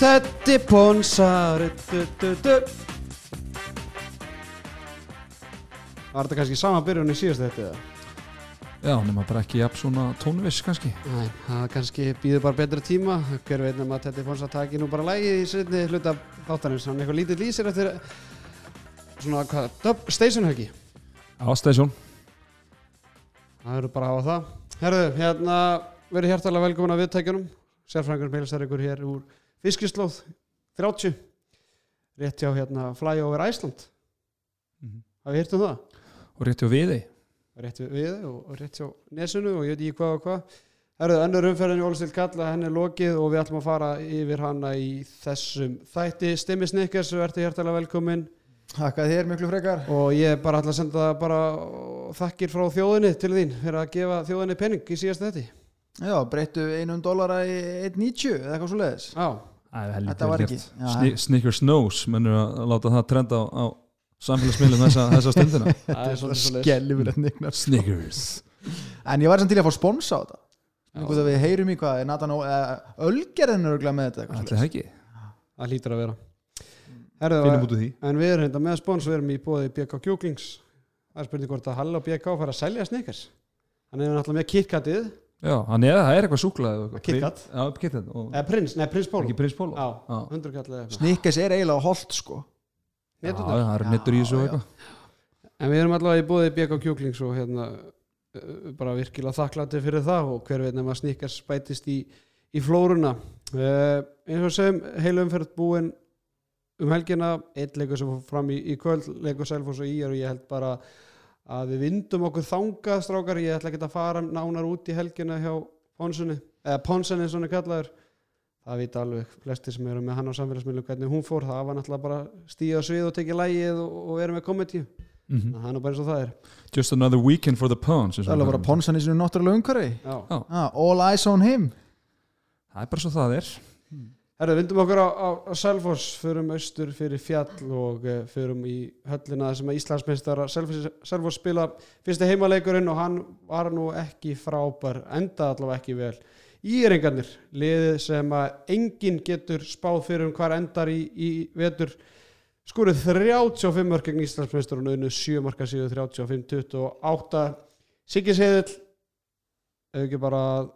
Teddy Ponsa du, du, du. Var þetta kannski sama byrjun í síðast þetta? eða? Já, nema bara ekki jafn svona tónviss kannski. Nei, það kannski býður bara betra tíma. Hver veit nema að Teddy Ponsa taki nú bara lægi í sérni hluta þáttanins Hann eitthvað lítið lýsir eftir svona hvað, station höggi Á station. Það eru bara að hafa það. Herðu, hérna verið hjertalega velkomin að viðtækjunum. Sérfræðingur meilstar ykkur hér úr Fiskislóð 30 Rétt hjá hérna Flyover Iceland. Hafið hýrt um það? Og rétti á viði rétt við við og, og rétt hjá nesunu og ég veit ekki hvað og hvað. Herðu, önnur umferðin í Ólistil Kalla, henni er lokið og við ætlum að fara yfir hana í þessum þætti. Stimmi Snickers, ertu hjertalega velkomin Takk að þér miklu frekar. Og ég bara ætla að senda bara þakkir frá þjóðinni til þín fyrir að gefa þjóðinni penning í síðast þetta Já, breyttu einum dólara í 1.90 eða eitthvað svo leiðis Já, Þetta var ekki Sni Snickers Nose mennur að láta það trenda á, á samfélagsmiðlum þessa, þessa stundina. Það er svolítið svolítið Skelli verið nýgnar Snickers. En ég var samt til að fá spons á þetta. Einhvern veginn við heyrum í hvað er Nathan Ölgerðin er örgulega með þetta eitthvað Ætli það ekki? Það hlýtur að vera. Herðu, Finnum út úr því. en við erum hérna með spons, við erum í bóði BK Kjúklings. Það er spurning hvort að Hall og BK fara að selja Snickers. Hann er náttúrulega með KitKatið Já, hann er, það er eitthvað súklaði og eitthvað. KitKat. Já, KitKat og eða Prins, nei Prins Pólo ekki Prins Pólo Já, Já, 100 kall eða eitthvað. Snickers er eiginlega holt sko. Já, það? er nettur í þessu eitthvað. En við erum allavega í bóði BK Kjúklings og hérna uh, bara virkilega þakklæti fyrir það og hver veit nema snikkar spætist í, í flóruna. Uh, eins og sem heilu umferð búin um helgina. Eitt leikur sem fór fram í, í kvöld leikur Selfoss og Íjar og ég held bara að við vindum okkur þangað strákar, ég ætla ekki að fara nánar út í helgina hjá Ponsunni eða Ponsunni eins og hann er kallaður. Það vita alveg flestir sem eru með hann á samfélagsmiðlum hvernig hún fór, það var náttúrulega bara stíða svið og tekið lægið og, og vera með kommentíu Mhm. það er nú bara eins og það er. Just another weekend for the og Það er bara ponsan í sinu náttúrulega umhverfi. Ah, All eyes on him. Það er bara svo það er Herru, vindum okkur á, á, á Selfoss, förum austur fyrir fjall og uh, förum í höllina sem að Íslandsmeistar Selfoss spila fyrsta heimaleikurinn og hann var nú ekki frábær, enda allavega ekki vel. Íringarnir, liðið sem að enginn getur spáð fyrir um hvar endar í, í vetur, skurið 35 mörg gegn Íslandsmeistar og nöðinu 7 marka síðu 35-28. Siggi Seðill, ef ekki bara að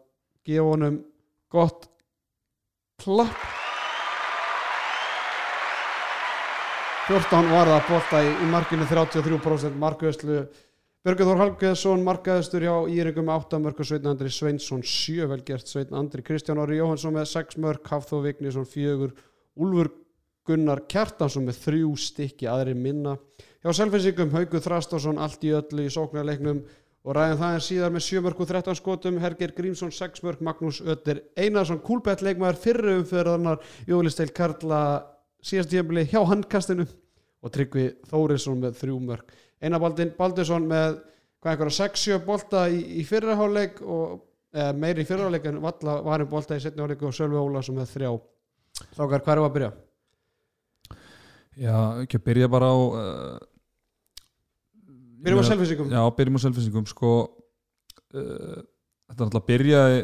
gefa honum gott klapp 14 var það bolta í, í markinu 33% markaðuslu Björgur Þór Halgeðsson markaðustur hjá Íringum með 8 mörg og Sveitn Andri Sveinsson 7 velgert Sveitn Andri Kristján Ári Jóhansson með 6 mörg Hafþó Vignisson 4 Úlfur Gunnar Kjartansson með 3 stykki aðri minna. Hjá Selfinsingum Haugur Þrastásson allt í öllu í sóknarleiknum. Og ræðin það er síðar með 7 mörg og 13 skotum Herger Grímsson 6 mörg Magnús Ötter Einarsson Kúlbett leikmaður fyrru umfyrðarnar Jólisteil Karla síðast tíðanbili hjá handkastinu og Tryggvi Þórisson með þrjú mörg Einar Baldin Baldursson með hvað einhverja 6-7 bolta í, í fyrraháleik og eða, meiri í fyrraháleik en valla varum bolta í setni háleik og Sölvi Ólason með þrjá. Þákar, hvað er að byrja? Já, ekki að byrja bara á uh, Byrjum á selfinsingum Já, byrjum á selfinsingum sko uh, Þetta er alltaf að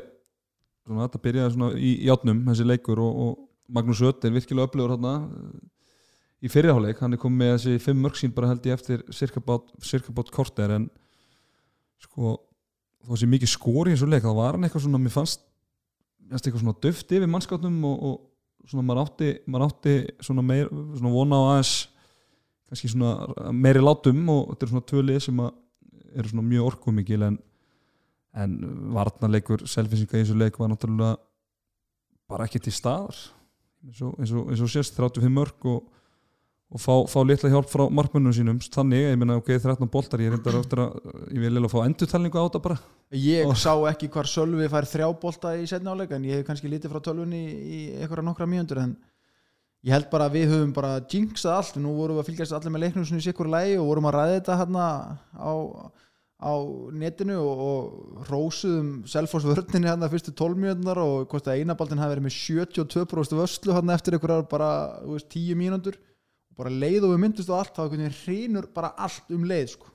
svona, þetta byrjaði svona í játnum þessi leikur og, og Magnús Ött er virkilega öflugur hérna í fyrirháleik, hann er komið með þessi fimm mörg sín bara held ég eftir cirka bát, cirka bát korter en sko þó sé mikið skori í þessu leik þá var hann eitthvað svona, mér fannst eitthvað svona döft yfir mannskapnum og, og svona maður átti, maður átti svona, meir, svona vona á aðeins kannski svona meiri látum og þetta er svona tvö lið sem eru svona mjög orkumikil en, en varnarleikur selfinsinga í þessu leik var náttúrulega bara ekki til staðar eins og, og, sést 35 mörg og, og fá, fá litla hjálp frá markmönnum sínum þannig, ég meina ok, 13 boltar ég reyndar eftir að, ég vil eða fá endurtalningu á þetta bara. Ég Og- sá ekki hvar Sölvi fær þrjá bolta í setni áleika en ég hef kannski lítið frá tölvunni í einhverja nokkra mínútur en ég held bara að við höfum bara jinxað allt. Nú vorum við að fylgjast allir með leiknum svona í sikkur lægi og vorum að ræða þetta hérna á, á netinu og, og rósuðum Selfoss vörninni hérna fyrstu 12 mínútunar og hvort að einabaldin hafi verið með 72% vörslu hérna eftir einhverjar bara veist, 10 mínútur. Og bara leið og við myndust á allt þá hrýnur bara allt um leið sko.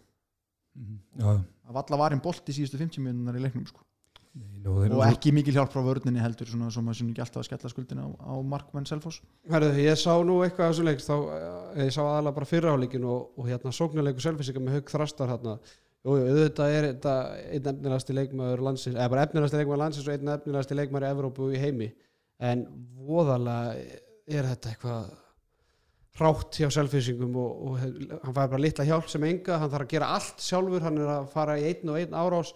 já, að valla varinn bolt í síðustu 50 mínútunar í leiknum sko. Nú, þeir og ekki mikil hjálp frá vörninni heldur svona svo maður sinni ekki alltaf að skella skuldina á, á markmenn Selfoss. Herðu, ég sá nú eitthvað af þessu leiks þá, eh, ég sá aðalega bara fyrra áleikin og, og hérna sóknarleiku selfisingar með högg þrastar hérna, jú, auðvitað er þetta einn efnilegasti leikmaður landsins, eða bara efnilegasti leikmaður landsins og einn efnilegasti leikmaður í Evrópu og í heimi en voðalega er þetta eitthvað hrátt hjá selfisingum og, og hann fær bara litla hjálp sem enga, hann þarf að gera allt sjálfur, hann er að fara í einn og einn árás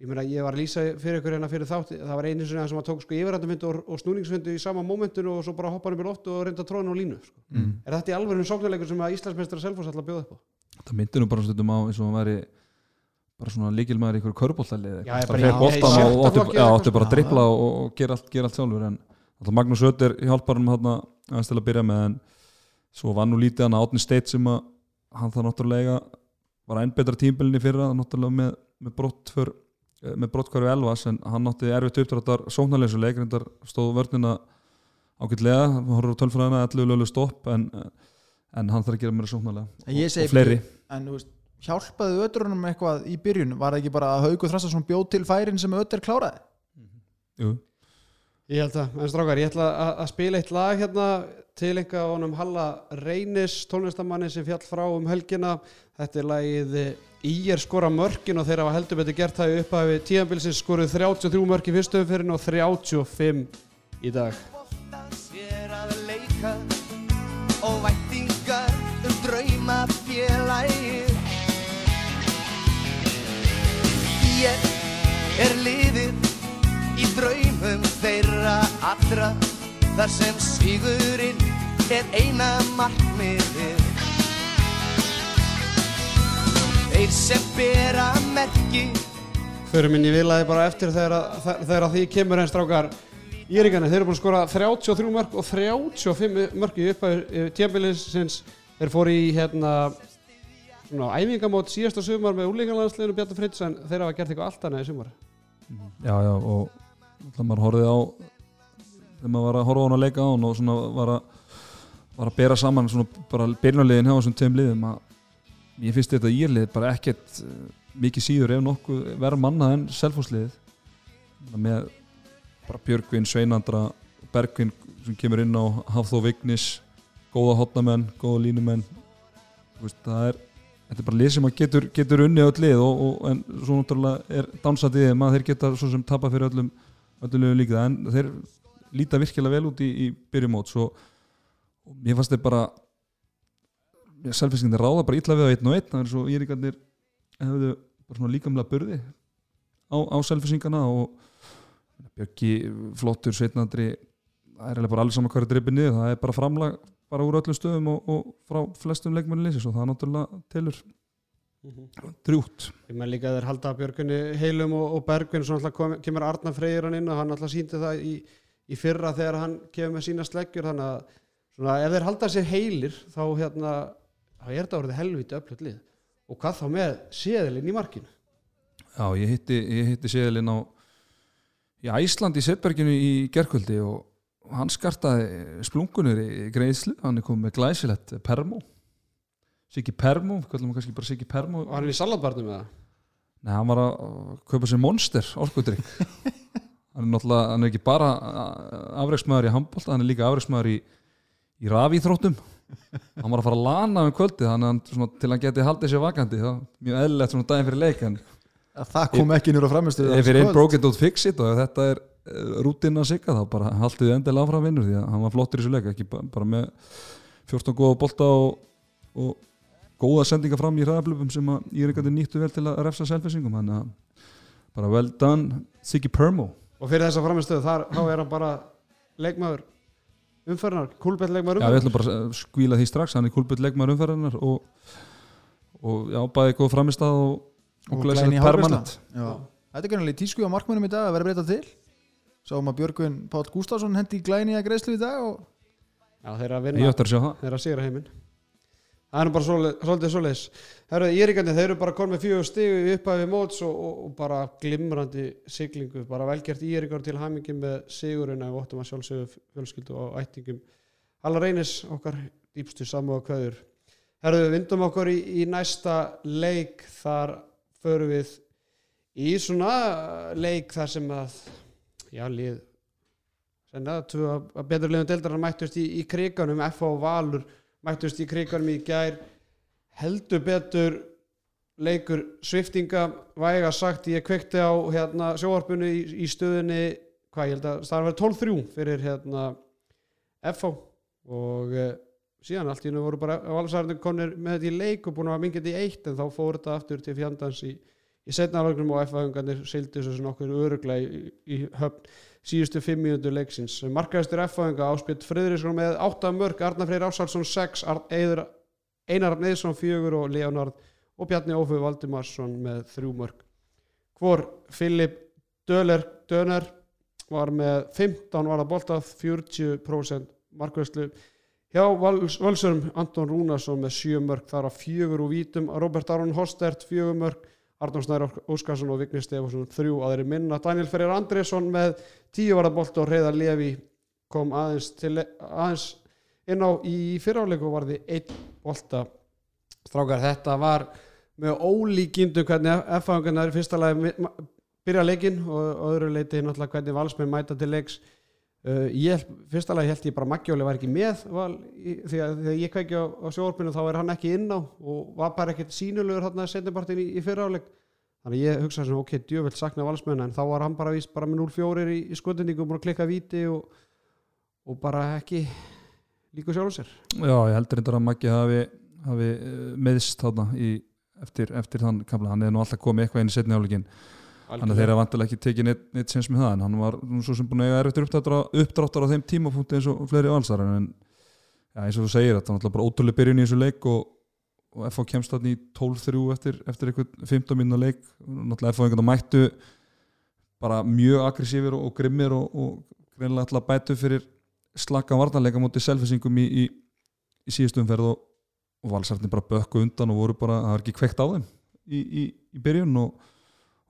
ég meina ég var að lýsa fyrir ykkur hérna fyrir þátt það var einu sem að tók sko yfirrættumyndu og, og snúningsmyndu í sama mómentinu og svo bara hoppar upp í loft og reynda tróðan á línu sko. mm. er þetta í alveg sóknarleikur sem að Íslandsmeistra Selfoss ætla að bjóða upp á það myndir nú bara stundum á eins og hann væri bara svona líkilmaður í ykkur körbóltalið bara- fyrir í og áttu bara að drippla og, og gera allt, gera allt sjálfur en alltaf Magnús Ötter hjálpar hann þarna aðeins til að byrja með en svo var nú lítið hann Átni Steit sem að hann það náttúrulega var einn betra tímbilinni fyrra náttúrulega með, með brott för með brottkvarfi Elvas en hann átti erfitt uppdráttar sóknarleginsuleik reyndar stóð vörnina ágætlega hann horfður á tölfræðina 11 lölu stopp en, en hann þarf að gera mér sóknarlega og, og fleiri. en þú veist, hjálpaði ötrunum eitthvað í byrjun var það ekki bara að Haugur Þrastarsson bjóð til færin sem ötur kláraði Jú. Ég held að, en strákar, ég ætla að, að spila eitt lag hérna til enga honum Halla Reynis, tónlistamanni sem fjall frá um helgina. Þetta er lagið Ír skora mörkin og þeir hafa heldur betur gert það í upphafi tíðanbilsins skoruð 33 mörk í fyrstu umferðin og 35 í dag. er og væntingar um drauma félagi Ég er liðið í draumum þeirra allra þar sem sigurinn er eina markmiðið Þeir sem bera merki Förum inn í vilaði bara eftir þegar, að- því kemur einn strákar Íringarnir, þeir eru búin að skora 33 mörk og 35 mörk í upphæðu tíðanbilsins. Þeir fóru í hérna svona æfingamót síðasta sumar með úlíkanlandsliðinu Bjartur Fritz en þeir hafa gert eitthvað allt annað í sumar. já, já, og alltaf maður horfið á þegar maður var að horfa á hann að leika á hann og svona var að, var að bera saman svona bara byrjunarliðin hjá þessum tveim liðum að ég finnst þetta írlið bara ekkert eh, mikið síður ef nokkuð verða mannað en selfhúslið með bara Björgvin, Sveinandra Bergvin sem kemur inn á Hafþó Vignis góða hotnamenn, góða línumenn það er þetta er bara lið sem að getur, getur unni öll lið og, og, en svo náttúrulega er þeim að þeir geta svo sem tapa fyrir öllum öllum liðum líka. En þeir líta virkilega vel út í, í byrjumót svo mér fannst þeir bara selfinskindir ráða bara ítla við á einn og einn það er svo íringarnir hefðu bara svona líkamlega burði á, á selfinsingana og Björki flottur sveitnandri það er eiginlega bara allir saman hverju drippið niður það er bara framlag bara úr öllum stöðum og, og frá flestum leikmennu lýsis og það er náttúrulega telur drjútt Ég með líka að þeir halda Björgunni heilum og, og Bergvin svo náttúrulega kom, kemur Arnar Freyr hann inn og hann náttúrulega síndi það í, í fyrra þegar hann kemur með sína sleggjur þannig að svona, ef þeir halda sér heilir þá hérna þá er þetta orðið helviti öflut lið. Og hvað þá með séðilinn í markinu? Já, ég hitti, hitti séðilinn á í Æslandi í Setberginu í gerkvöldi og hann skartaði splungunir í greiðslu, hann er komið með glæsilegt permó Siggi Permó, kallum við kannski bara Siggi Permó og hann er í salatbarnum með það Nei, hann var að kaupa sér monster orkudrykk. Hann er náttúrulega, hann er ekki bara afreiksmaður í handbólta, hann er líka afreiksmaður í, í rafíþróttum. Hann var að fara að lana um kvöldi þannig að hann, svona, til hann geti haldið sér vakandi það er mjög eðlilegt svona daginn fyrir leik en að það kom ekki nýra framistu ef fyrir einn broken don't fix it og þetta er rútin að sigga þá bara haldið endilega áfram vinnur því að hann var flottur í þessu leik ekki ba- bara með 14 góða bolta og, og góða sendinga fram í hraðablöfum sem að ég er eitthvað nýttu vel til að refsa selfisingum þannig að bara well done Siggy Permo og fyrir þessa framistöðu þar þá er hann bara leikmaður umferðnar, kúlbett leikmaður Já, við ætlum bara að skvíla því strax hann er kulbut leikmaður umferðarnar og, og já, bæði góð framistað og, og, hárgreiðsla. permanent Já. Þetta er kannilega tísku á markmönum í dag að vera breyta til Sáum að Björgvin Páll Gústafsson hendi í glæni að greiðslu í dag og Já, þeir eru að Ég vinna. Ætti að sjá það þeir eru að sigra heiminn. Það er nú bara svoli- svolítið svoleiðis. Herru, Íringandi, þeir eru bara konum með fjögur stigu í upphæfi móts og, og, og bara glimrandi siglingu, bara velgert Íringar til hamingi með sigurinn að vottum að sjálfsögðu fjölskyldu og ættingum Halla Reynis, okkar dýpstu samúða kveður. Herru, við vindum okkur í, í næsta leik. Þar förum við í svona leik þar sem að já, lið. Senna, tvö að betur liðum deildarinn mættust í, í kriganum F og Valur mættust í kriganum í gær. Heldur betur leikur sviftinga væga sagt ég kveikti á hérna, sjóarpunu í, í stöðunni hvað ég held að það var 12-3 fyrir hérna, FH og uh, síðan allt í hennu voru bara valsarðin konir með þetta í leik og búin að minga þetta í eitt en þá fór þetta aftur til fjandans í, í setnaflögnum og FH-hungarnir sildi þessu nokkur öruglega í, í höfn síðustu fimm mínútur leiksins. Markaðistur F-hunga áspilt Friðriksson með 8 mörg, Arnar Freyr Ásalsson 6 Ar Eiður, Einar Neiðsson 4 og Leonard og Bjarni Ófu Valdimarsson með 3 mörg hvor Filip Döler Döner var með 15 var að bolta 40% markvæslu hjá Vals, Völsurum Anton Rúnarsson með 7 mörg þar að 4 úr vítum. Robert Aron Hostert 4 mörg Arnón Snær Óskarsson og Vigni Stefansson þrjú aðri minna. Daniel Ferrer Andresson með 10 var að bolta og Reyðar Levi kom aðeins, til, aðeins inn á í fyriráleiku var því einn bolta. Strákar þetta var með ólíkindu hvernig F-fangarnar fyrsta lagi byrja leikin og öðru leiti náttúrulega hvernig valsmenn mæta til leiks uh, ég, fyrsta lagi held ég bara Magjóli var ekki með val, í, því að þegar ég kveiki á, á sjóorpinu þá er hann ekki inn á og var bara ekkert sínulegur hann að setjapartin í, í fyriráleik. Þannig ég hugsa svona ok, djöfell sakna valsmenn en þá var hann bara víst bara með 0-4 í, í skotendingu og klikka viti og, og bara ekki líka sjálfum sér. Já, ég heldur reyndar að Maggi hafi, hafi eh, meðst þarna eftir, eftir þann kamla, hann er nú alltaf komið eitthvað inn í setni áleikin þannig að þeir hafa vantilega ekki tekið neitt, neitt sens með það en hann var svo sem búin að eiga erftir uppdráttar, á þeim tímapunkti eins og fleiri valsar en ja, eins og þú segir þetta er náttúrulega bara ótrúlega byrjun í þessu leik og, og FH kemst þarna í 12-3 eftir, eftir eitthvað 15 minna leik. Náttúrulega FH einhvern veginn mættu bara mjög aggressífir og, og grimmir og, og greinlega alltaf bætu fyrir slaka varnarleika mútið selfisingum í, í, í síðustum ferð og, valsarnir bara bökku undan og voru bara, það var ekki kveikt á þeim í, í byrjun og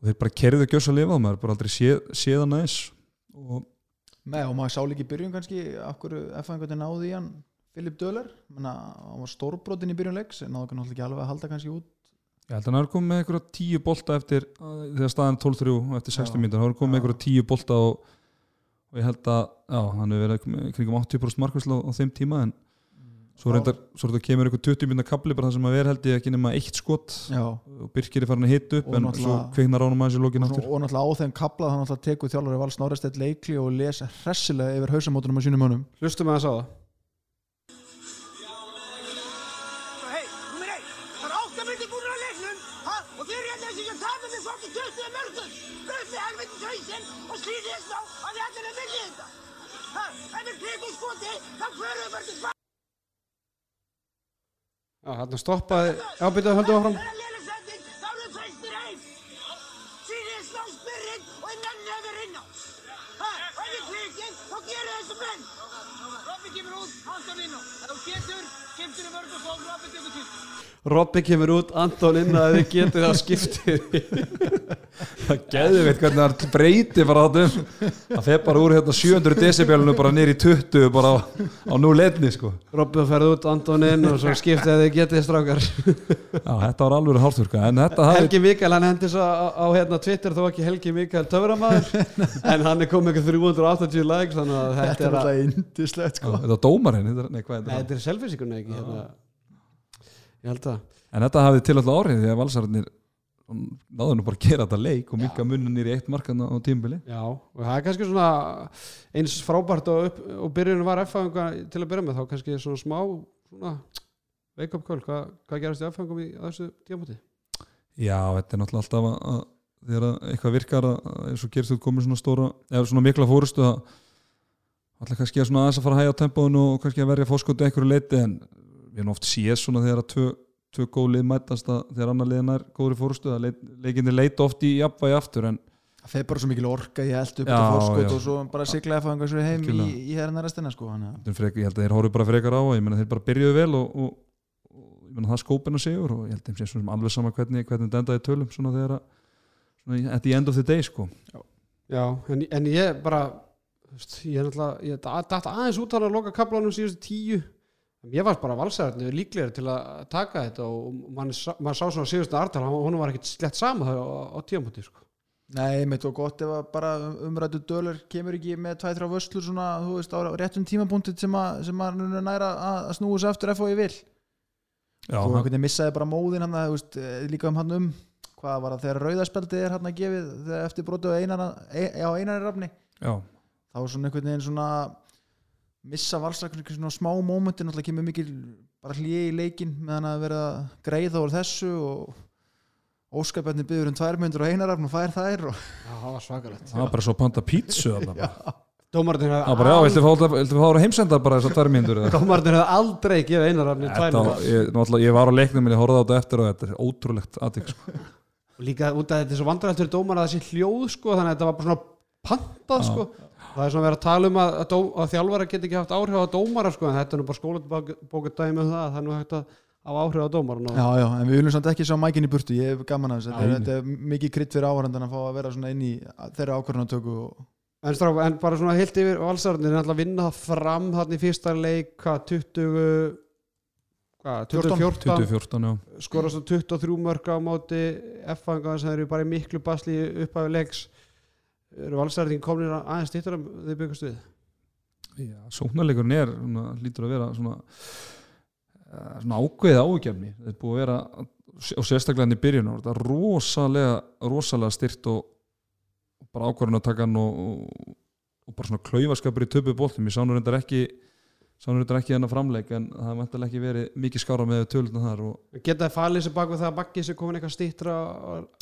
og þeir bara kerðu gjöss að lifa maður bara aldrei séð, séð hann aðeins. Og Nei, og maður sá líka í byrjun kannski okkur F-fæðingarnir náði í hann Filip Döler, menna, hann var stórbrotin í byrjun leiks, en náðu náttúrulega ekki alveg að halda kannski út. Ég held að hann er komið með einhverja tíu bolta eftir þegar staðan er 12-3 eftir 60 Já. mínútur, hann er komið með einhverja tíu bolta og, og ég held að já, hann hefur verið kringum 80% markvæsla á, á þeim tíma en svo reyndar, svo reyndar kemur einhver 20 mínútur kapli bara það sem að vera held ég ekki nema eitt skot. Já, og Birkir er farin að hita upp Og en svo kveiknar ánum aðeins í lókin og, aftur. Og náttúrulega á þeim kaplað hann náttúrulega tekur þjálfari val Snorrestedt leikli og les hressilega yfir hausamótunum á sínum mönnum. Hlustum að það. Sá það Hei, nummer eitt, það er átta myndir búin að leiknum, ha? Og þið eru hérna þessi sem tapir með fokkin 20 mörgum. Bröð með helviti hausinn og slítið þess á að þið allir að Já, hérna stoppaði, já, byrjaði höldum áfram. Það er þá þá getur, kemtur í vörð og svo Robby tekur til. Robby kemur út, Anton inn að þið getið á skiptið. Það geði veit hvernig það breyti bara þáttum það fer bara úr hérna 700 decibelinu bara nýri 20 bara á, á nú leitni sko. Robby ferði út, Anton inn og svo skiptið að þið getið strákar. Já, þetta var alveg hálfturka en þetta hafi Helgi Mikael, hann hendi svo á, á hérna Twitter þó ekki Helgi Mikael töframæður en hann er komið ykkur 380 likes þannig að Þetta þetta er er, alltaf indislegt sko. þetta var dómarinn þetta, er- nei, hvað er þetta? þetta er selfinsíkurna ekki hérna. ég held að en þetta hafði til alltaf árið því að valsararnir náðu nú bara að gera þetta leik og minka mununir í eitt markan á tímbili Já, og það er kannski svona eins frábært og, upp, og byrjun var F-fæðinga til að byrja með þá kannski svona smá svona wake up call, hvað, hvað gerast í F-fæðingum í þessu tímúti? Já, þetta er náttúrulega alltaf að, að þegar að eitthvað virkar að, eins og gerst þú komið svona stóra eða svona mikla fórustu að alltaf kannski að svona aðeins að fara að hægja á tempóinu og kannski að verja fórskóti einhverju leiti en við erum oft séð svona þegar að tvö, tvö góð lið mætast að þegar annar liðin er góður í fórustu að leit, leikinni leita oft í jafnvægi aftur en Það fer bara svo mikil orka í eldu upp Já, þetta fórskot já. og svo bara sigla að fá einhversu heim í, í hérna restina sko er frek, ég held að þeir horfðu bara frekar á og ég meina þeir bara byrjuðu vel og, og, og ég meina það skópina sigur og ég held að þeim sé svona alveg sama hvernig, hvernig þetta endaði í tölum svona þegar að svona í- at the end of the day sko. Já, en, en ég bara veist, ég er náttúrulega, ég dætt aðeins út hann að loka kaplanum síðustu tíu ég var bara valsæðarni líklegri til að taka þetta og mann, sá- maður sá svona síðustu artal, hún var ekkit slett sama það á, á tíamóti sko. Nei, mitt og gott ef að bara umrættu dölur kemur ekki með tvæ-þrjá vöslur svona, þú veist, á réttum tímapunkti sem að, sem að næra að, að snúa sig aftur FO ég vil. Já, þú einhvern veginn missaði bara móðin hann þú veist, eh, líka um hann um hvað var það þegar rauðaspeldi er hann að gefið eftir brotu á einar, á einari rafni. Já, þá er svona einhvern veginn svona missa valsakun svona smá mómentin náttúrulega kemur mikil bara hlýja í leikin meðan að vera að greiða úr þessu og óskapjarnir byggður um tvær myndur og einar rafn og fær þær og Já, það var svakalegt það var bara svo panta pítsu. Dómarnir var bara, já, viltu fá, viltu fá að heimsenda bara þessar tvær mínútur eða? Dómarnir hefði aldrei gefið einarafni tvær Þetta, mínútur. ég, ég var á leiknum minni, horfði á þetta eftir og þetta er ótrúlegt aðtík sko. og líka út af þetta er svo vandræðalt fyrir dómar að það sé hljóð sko, þannig að þetta var bara svona pantað sko. Það er svona verið að tala um að, að, dó, að þjálfara get ekki haft áhrif á dómara sko, en þetta er nú bara skólabókut dæmi um það að það er nú hægt að hafa áhrif á dómaran og Já, já, en við viljum samt ekki sjá mækin í burtu ég hef gaman að þetta, þetta er mikið krydd fyrir áhærandan að fá að vera svona inn í þeirra ákvörðunatöku og En, en bara svona heilt yfir valsarnir er alltaf að vinna fram þarna í fyrsta leik hvað, 20 hvað, 2014 2014, já skora svo 23 mörg á móti F-fanga sem eru bara miklu basli upphæfi leiks eru valsarnir komin aðeins stýttur um þau byggast við? Já, sóknarleikurinn er, svona, lítur að vera svona, eh, svona ákveðið áhugjefni þetta er búið að vera og sérstaklega hann í byrjun þetta er rosalega, rosalega styrt og, bara ákvarðan að taka hann og, og, bara svona klaufaskapur í töpu bóltum, ég sá nú reyndar ekki sá nú reyndar ekki hennar framleik en það mætti ekki verið mikið skára með töluna þar og geta það falið sér bak við það að bakki sér komin eitthvað stýttra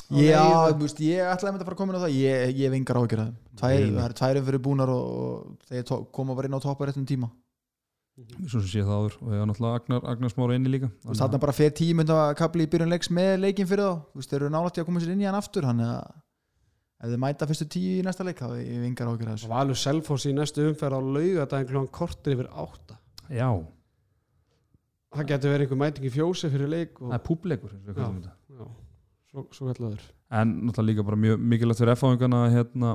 Já, þú veist, ég ætlaði með að fara að koma inn á það. Ég, ég hef engar áhyggjur að það það er tværum fyrir búnar og, og þeir koma bara inn á toppa réttum tíma. Svo sem sé það áður. Og ég var náttúrulega Agnar, Agnar Smára inni líka. Veist, þarna bara fer tímund að kapli í byrjun leiks með leikin fyrir þá. Þeir eru nálægt í að koma sér inn í hann aftur Þannig að ef þið mæta fyrstu tíu í næsta leik þá hef ég engar áhyggjur að þessu. Valur Selfoss í næstu umferð á laugadaginn klokkan kortir yfir átta. Já, það getur verið einhver mæting í fjósi fyrir leik og, það er públeikur svo, svo kallaður. En náttúrulega líka bara mjög mikilvægt fyrir F-áingana að hérna,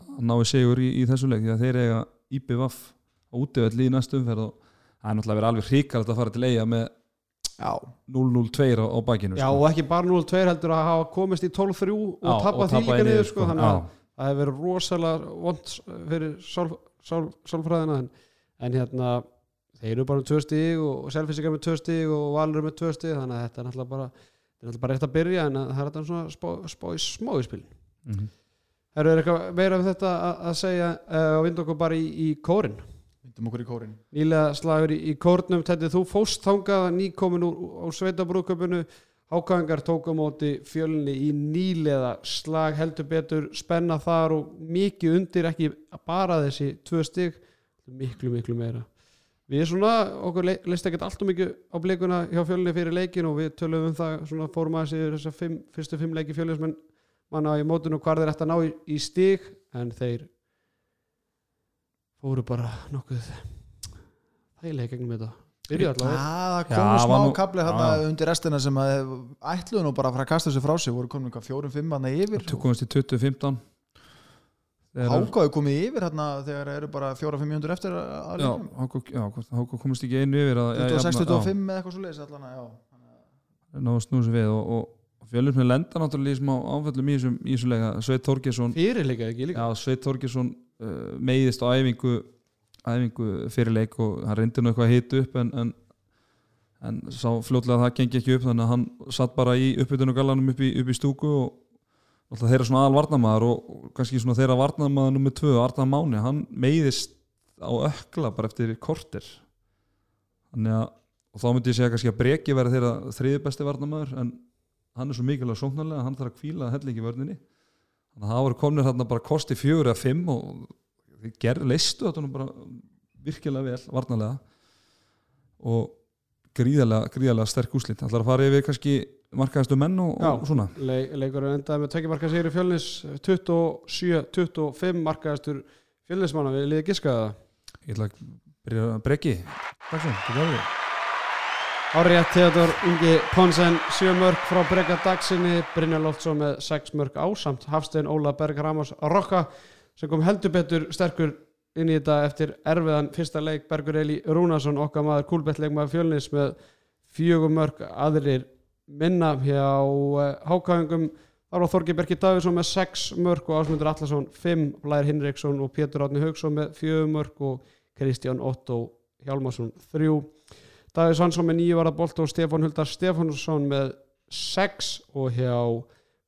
að náu sigur í, í þessu leik því að þeir eiga IPVF á útivell í næstu umferð og það er náttúrulega verið alveg hrikalegt að fara til eiga með 0-0-2 á, á bakinu já sko. og ekki bara 0-2 heldur að hafa komist í 12-3 og tappa því líka í niður sko, þannig að það hefur verið rosalega vond fyrir sál, sál, sálfræðina en, en hérna þeir eru bara með tvö stíg og selfinsika með tvö stíg og Valur með tvö stíg þannig að þetta er náttúrulega bara þetta er náttúrulega bara rétt að byrja en að það er þetta svona spá, spá, smá í spil Mhm. Það eru eitthvað meira um þetta að, að segja uh, og vinda okkur bara í, í kórin myndum okkur í kórin nýlega slagur í, í kórnum Teddi, þú fóst þangað nýkomin úr, úr sveitabrúðköpunu Hákangar tók á móti fjölni í nýlega slag. Heldur betur spenna þar og mikið undir ekki bara þessi tvö stig miklu miklu meira. Við svona, okkur le- leist ekkert alltaf mikið á blikuna hjá fjölni fyrir leikin og við tölum um það, svona fórum aðeins yfir þessar fyrstu fimm leiki fjölinnsmenn manna í mótinu hvar þeir ætti að ná í, í stig en þeir fóru bara nokkuð þægilega gegnum þetta. Byrjuðu allavega. Það Já, komu smá nú- kapli já. undir restina sem að ætluðu nú bara að fara að kasta þessu frá sig voru komin eitthvað fjórum, fimm hann yfir? Tökumst í 2015 Þegar- Hákáðu komið yfir hérna þegar eru bara fjóra, fimm mjöndur eftir að Háko komist ekki einu yfir að, 26, já, 25 eða eitthvað svo leiðis allan að já. Ná að snúa sér við og, og með lenda náttúrulega í smá áföllum í þessum, í þessum leika Sveit Þorgesson fyrir líka ekki líka. Já, Sveit Þorgesson uh, meiðist á æfingu, æfingu fyrir leik og hann reyndi nú eitthvað að hita upp en, en, en sá fljótlega að það gengi ekki upp þannig að hann satt bara í uppbytunum gallanum upp í, upp í stúku og alltaf þeirra svona aðal varnamaður og, og kannski svona þeirra varnamaður nummið tvö, Arna Máni, hann meiðist á ökla bara eftir kortir þannig að og þá myndi ég segja kannski að Breki verði þeirra þriði besti varnamaður en hann er svo mikilvæg sóknarlega, hann þarf að kvíla hellingi vörninni þannig að það voru komnir þarna bara kosti fjögur eða fimm og gerð, leistu þetta bara virkilega vel, varnarlega. Og gríðarlega, gríðarlega sterk úslit ætlar að fara yfir kannski markaðastu menn og, Já. og svona? Le leikur er endað með tökjamarka sigri fjölnis 27-25 markaðastur fjölnismanna við liðið giskaða. Það ég ætla að byrja að breki Dagsson, Árétt Theodor Ingi Ponsen 7 mörg frá Breka Dagsinni Brynjar Loftsson með 6 mörg ásamt Hafstein Óla Berg Ramos Rokka sem kom heldur betur sterkur inn í þetta eftir erfiðan fyrsta leik. Bergur Eli Rúnarsson okkar maður kúlbettleik maður fjölnis með fjögum mörg aðrir minna hjá hákáðingum þar var Þorgi Berki Davíðsson með 6 mörg og Ásmundur Allarsson 5, Blær Hinriksson og Pétur Átni Haugsson með 4 mörg og Kristján Otto Hjálmarsson 3 Davíð Svansson með 9 varða bolt og Stefán Huldar Stefánsson með 6 og hjá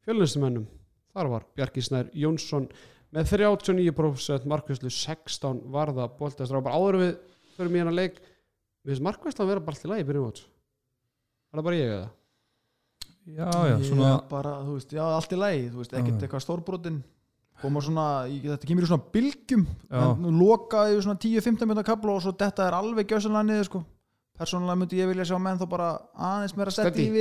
fjölunistumennum þar var Bjarki Snær Jónsson með 39% markvæslu 16 varða bolt það var bara áður við fyrir mér að leik við finnst markvæslu að vera bara allt í lagi í byrjum átt er það bara ég eða? já, já, svona Ég bara, þú veist, já, allt í lagi þú veist, ekkert Já. eitthvað stórbrotin koma svona, þetta kemur í svona bylgjum Já. en loka í svona 10-15 minna kabla og svo þetta er alveg gjössanlega niður sko persónulega myndi ég vilja sjá menn þá bara aðeins meira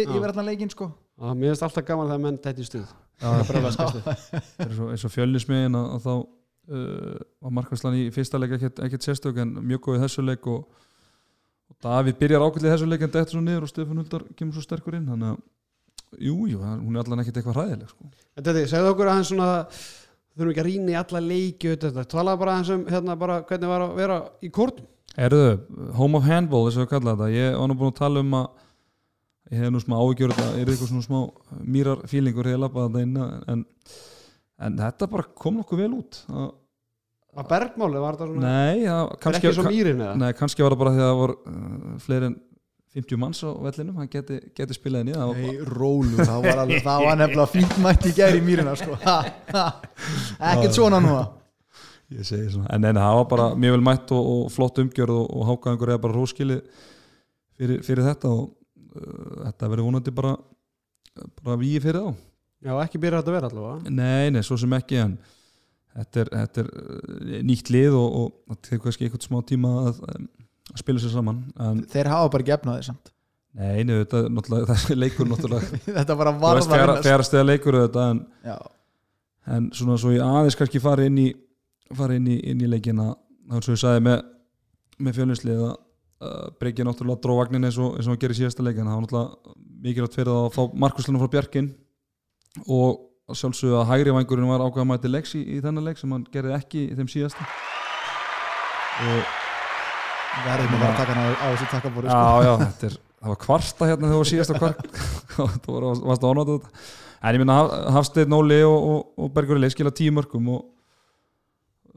já. yfir allan leikinn sko Já, mér finnst alltaf gaman þegar menn dætti í stuð já, brjálæðiskestu. Það er svo, eins og fjölnismiðin að, að þá uh, var markværslan í fyrsta leik ekkert, ekkert sérstök en mjög góð í þessu leik og, og Davíð byrjar ákveldið í þessu leik en þetta svo niður og Stefán Huldar kemur svo sterkur inn þannig að jú, jú, hann- hún er allan ekkert eitthvað hræðileg sko. En þetta, segðu okkur aðeins svona þurfum ekki að rýna í alla leiki talaðu bara aðeins um hérna bara hvernig var að vera í kórnum Erðu, home of handball þess að við kalla þetta, ég var nú búin að tala um að ég hef nú smá áhyggjur þetta er eitthvað svona smá mýrar fílingur ég lappaði þetta inn en, en þetta bara kom nokkuð vel út. Að, Var bergmáli, var þetta svona Nei, það, kannski, ekki svo mýrin eða? Nei, kannski var það bara því að það voru uh, fleiri en 50 manns á vellinum hann geti, geti spilað inn í það. Var Nei, rólu, það var, alveg, það var nefnilega fínt mætt í gæri í mýrina sko. Ekkert svona nú ég segi svona, en neina, það var bara mjög vel mætt og, og flott umgjörð og, og hákaðingur eða bara róskili fyrir, fyrir þetta og uh, þetta verður vonandi bara bara víi fyrir þá. Já, ekki byrja þetta að vera allavega. Nei, nei, svo sem ekki en þetta er, þetta er uh, nýtt lið og, og það tekur kannski eitthvað smá tíma að, að spila sér saman en þeir hafa bara gefnaði samt. Nei, nei, þetta er náttúrulega þessi leikur náttúrulega. Þetta bara þú veist varða þegar, þegar steða leikur þetta en, en svona svo ég aðeins kannski fari inn í fari inn í, inn í leikina. Þá eins og ég sagði með, með fjölnislið að uh, Breykja náttúrulega dró vagnin eins og, eins og hann gerir í síðasta leik en það var náttúrulega mikilvægt fyrir að fá markuslunum frá Bjarkin og að sjálfsögðu að hægri vangurinn var ákveða mæti leiks í, í þennan leik sem hann gerði ekki í þeim síðasta. Og verðum að fara að taka hana á, þessu takkabóri sko. já, já, er, það var kvarta hérna þegar það var síðasta kvart. Það var, varst að ánáttu þetta. En ég minna Hafsteinn Óli og, og, og Bergur Leik skila tíu mörgum og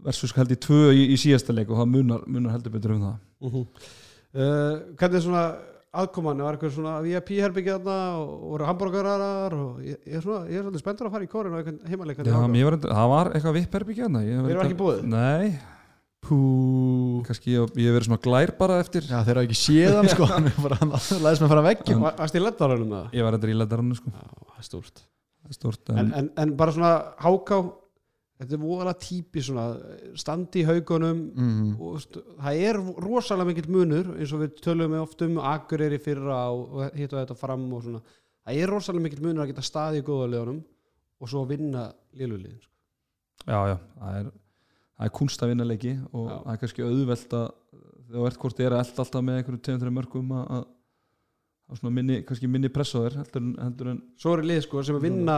versus held í tvö í, í síðasta leik og það munar, munar heldur betur um það. Uh uh, Hvernig er svona aðkoman, var eitthvað svona VIP herbyggja þarna og voru hambúrgarar og ég, ég, er svolítið spenntur að fara í kórin og eitthvað var, reyndar- það var eitthvað vippherbyggja hérna Þeir eru ekki búið? Nei, Pú. Kannski ég, hef verið svona glær bara eftir Já, þeir hafa ekki séð hann sko. Læðis með að fara veggjum. Varst í leddarunum það? Ég var reyndar í ledarannu sko. Já, en, en, en, en bara svona háká þetta er voðalega típi svona standi í haugunum mm. og st- það er rosalega mikill munur eins og við tölum oft um Akureyri fyrra og, og hitt og þetta fram og svona það er rosalega mikill munur að geta staði í góða liðunum og svo vinna liðluliðin sko. Já, já, það er það er kunst að vinna leiki og Já. það er kannski auðvelt að þú ert hvort er að elda alltaf með einhverju þeirra mörgum að, að, að svona minni, kannski minni press á þér heldur en, heldur en svo eru lið sko, sem að vinna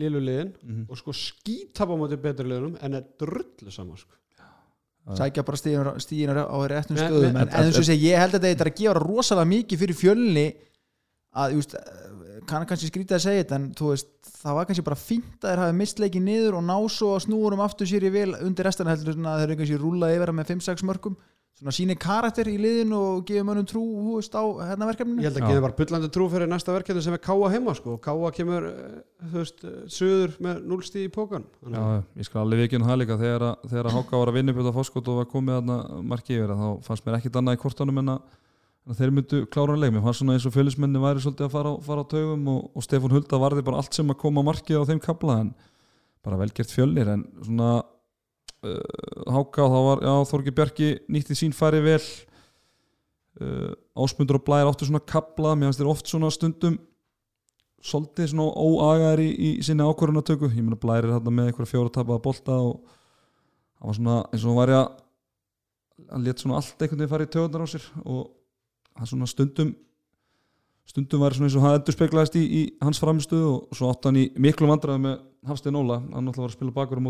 liðluliðin mm og sko skítapa á móti betri liðunum en er drullu saman sko. Sækja bara stíðin, stíðin á réttum Nei, stöðum nei, En, en eins og segja, ég held að þetta er að gefa rosalega mikið fyrir fjölni að, just, kann kannski skrýta að segja þetta en veist, það var kannski bara fínt að þeir hafi mist leikið niður og ná svo að snúurum aftur sér í vel undir restina heldur að þeir eru kannski rúlað yfir með 5-6 mörgum svona síni karakter í liðin og gefa mönnum trú veist, á hérna ég verkefninu held að Já. geða bara bullandi trú fyrir næsta verkefni sem er Káa heima sko. Káa kemur eh, þú veist, eh, suður með núlstíð í pókan Já, ég skal alveg vikinu það líka þegar, að- þegar að Háka var að vinna upp á fórskot og var komið þarna marki yfir þá fannst mér ekkit annað í kortunum en að, en að þeir myndu klára leik mér fannst svona eins og fjölusmenni væri svolítið að fara fara á taugum og, og Stefán Hulda varði bara allt sem að koma markið á þeim kapla en bara velgert fjölnir en svona Háka þá var, Þorgi Bjarki nýtti sín færi vel. Uh, Ásmundur og Blær áttu svona kapla, mér fannst þeir oft svona stundum svolítið svona óagaðar í, í sinni ákvörunatöku ég meina Blær er þarna með eitthvað fjóra tapaða bolta og hann var svona eins og var að hann let svona allt einhvern veginn fara í töðunar á sér og hann svona stundum stundum var svona eins og hann endur speklaðist í, í hans framistöðu og svo átt hann í miklu vandræði með Hafstein Óla. Hann náttúrulega var að spila bakur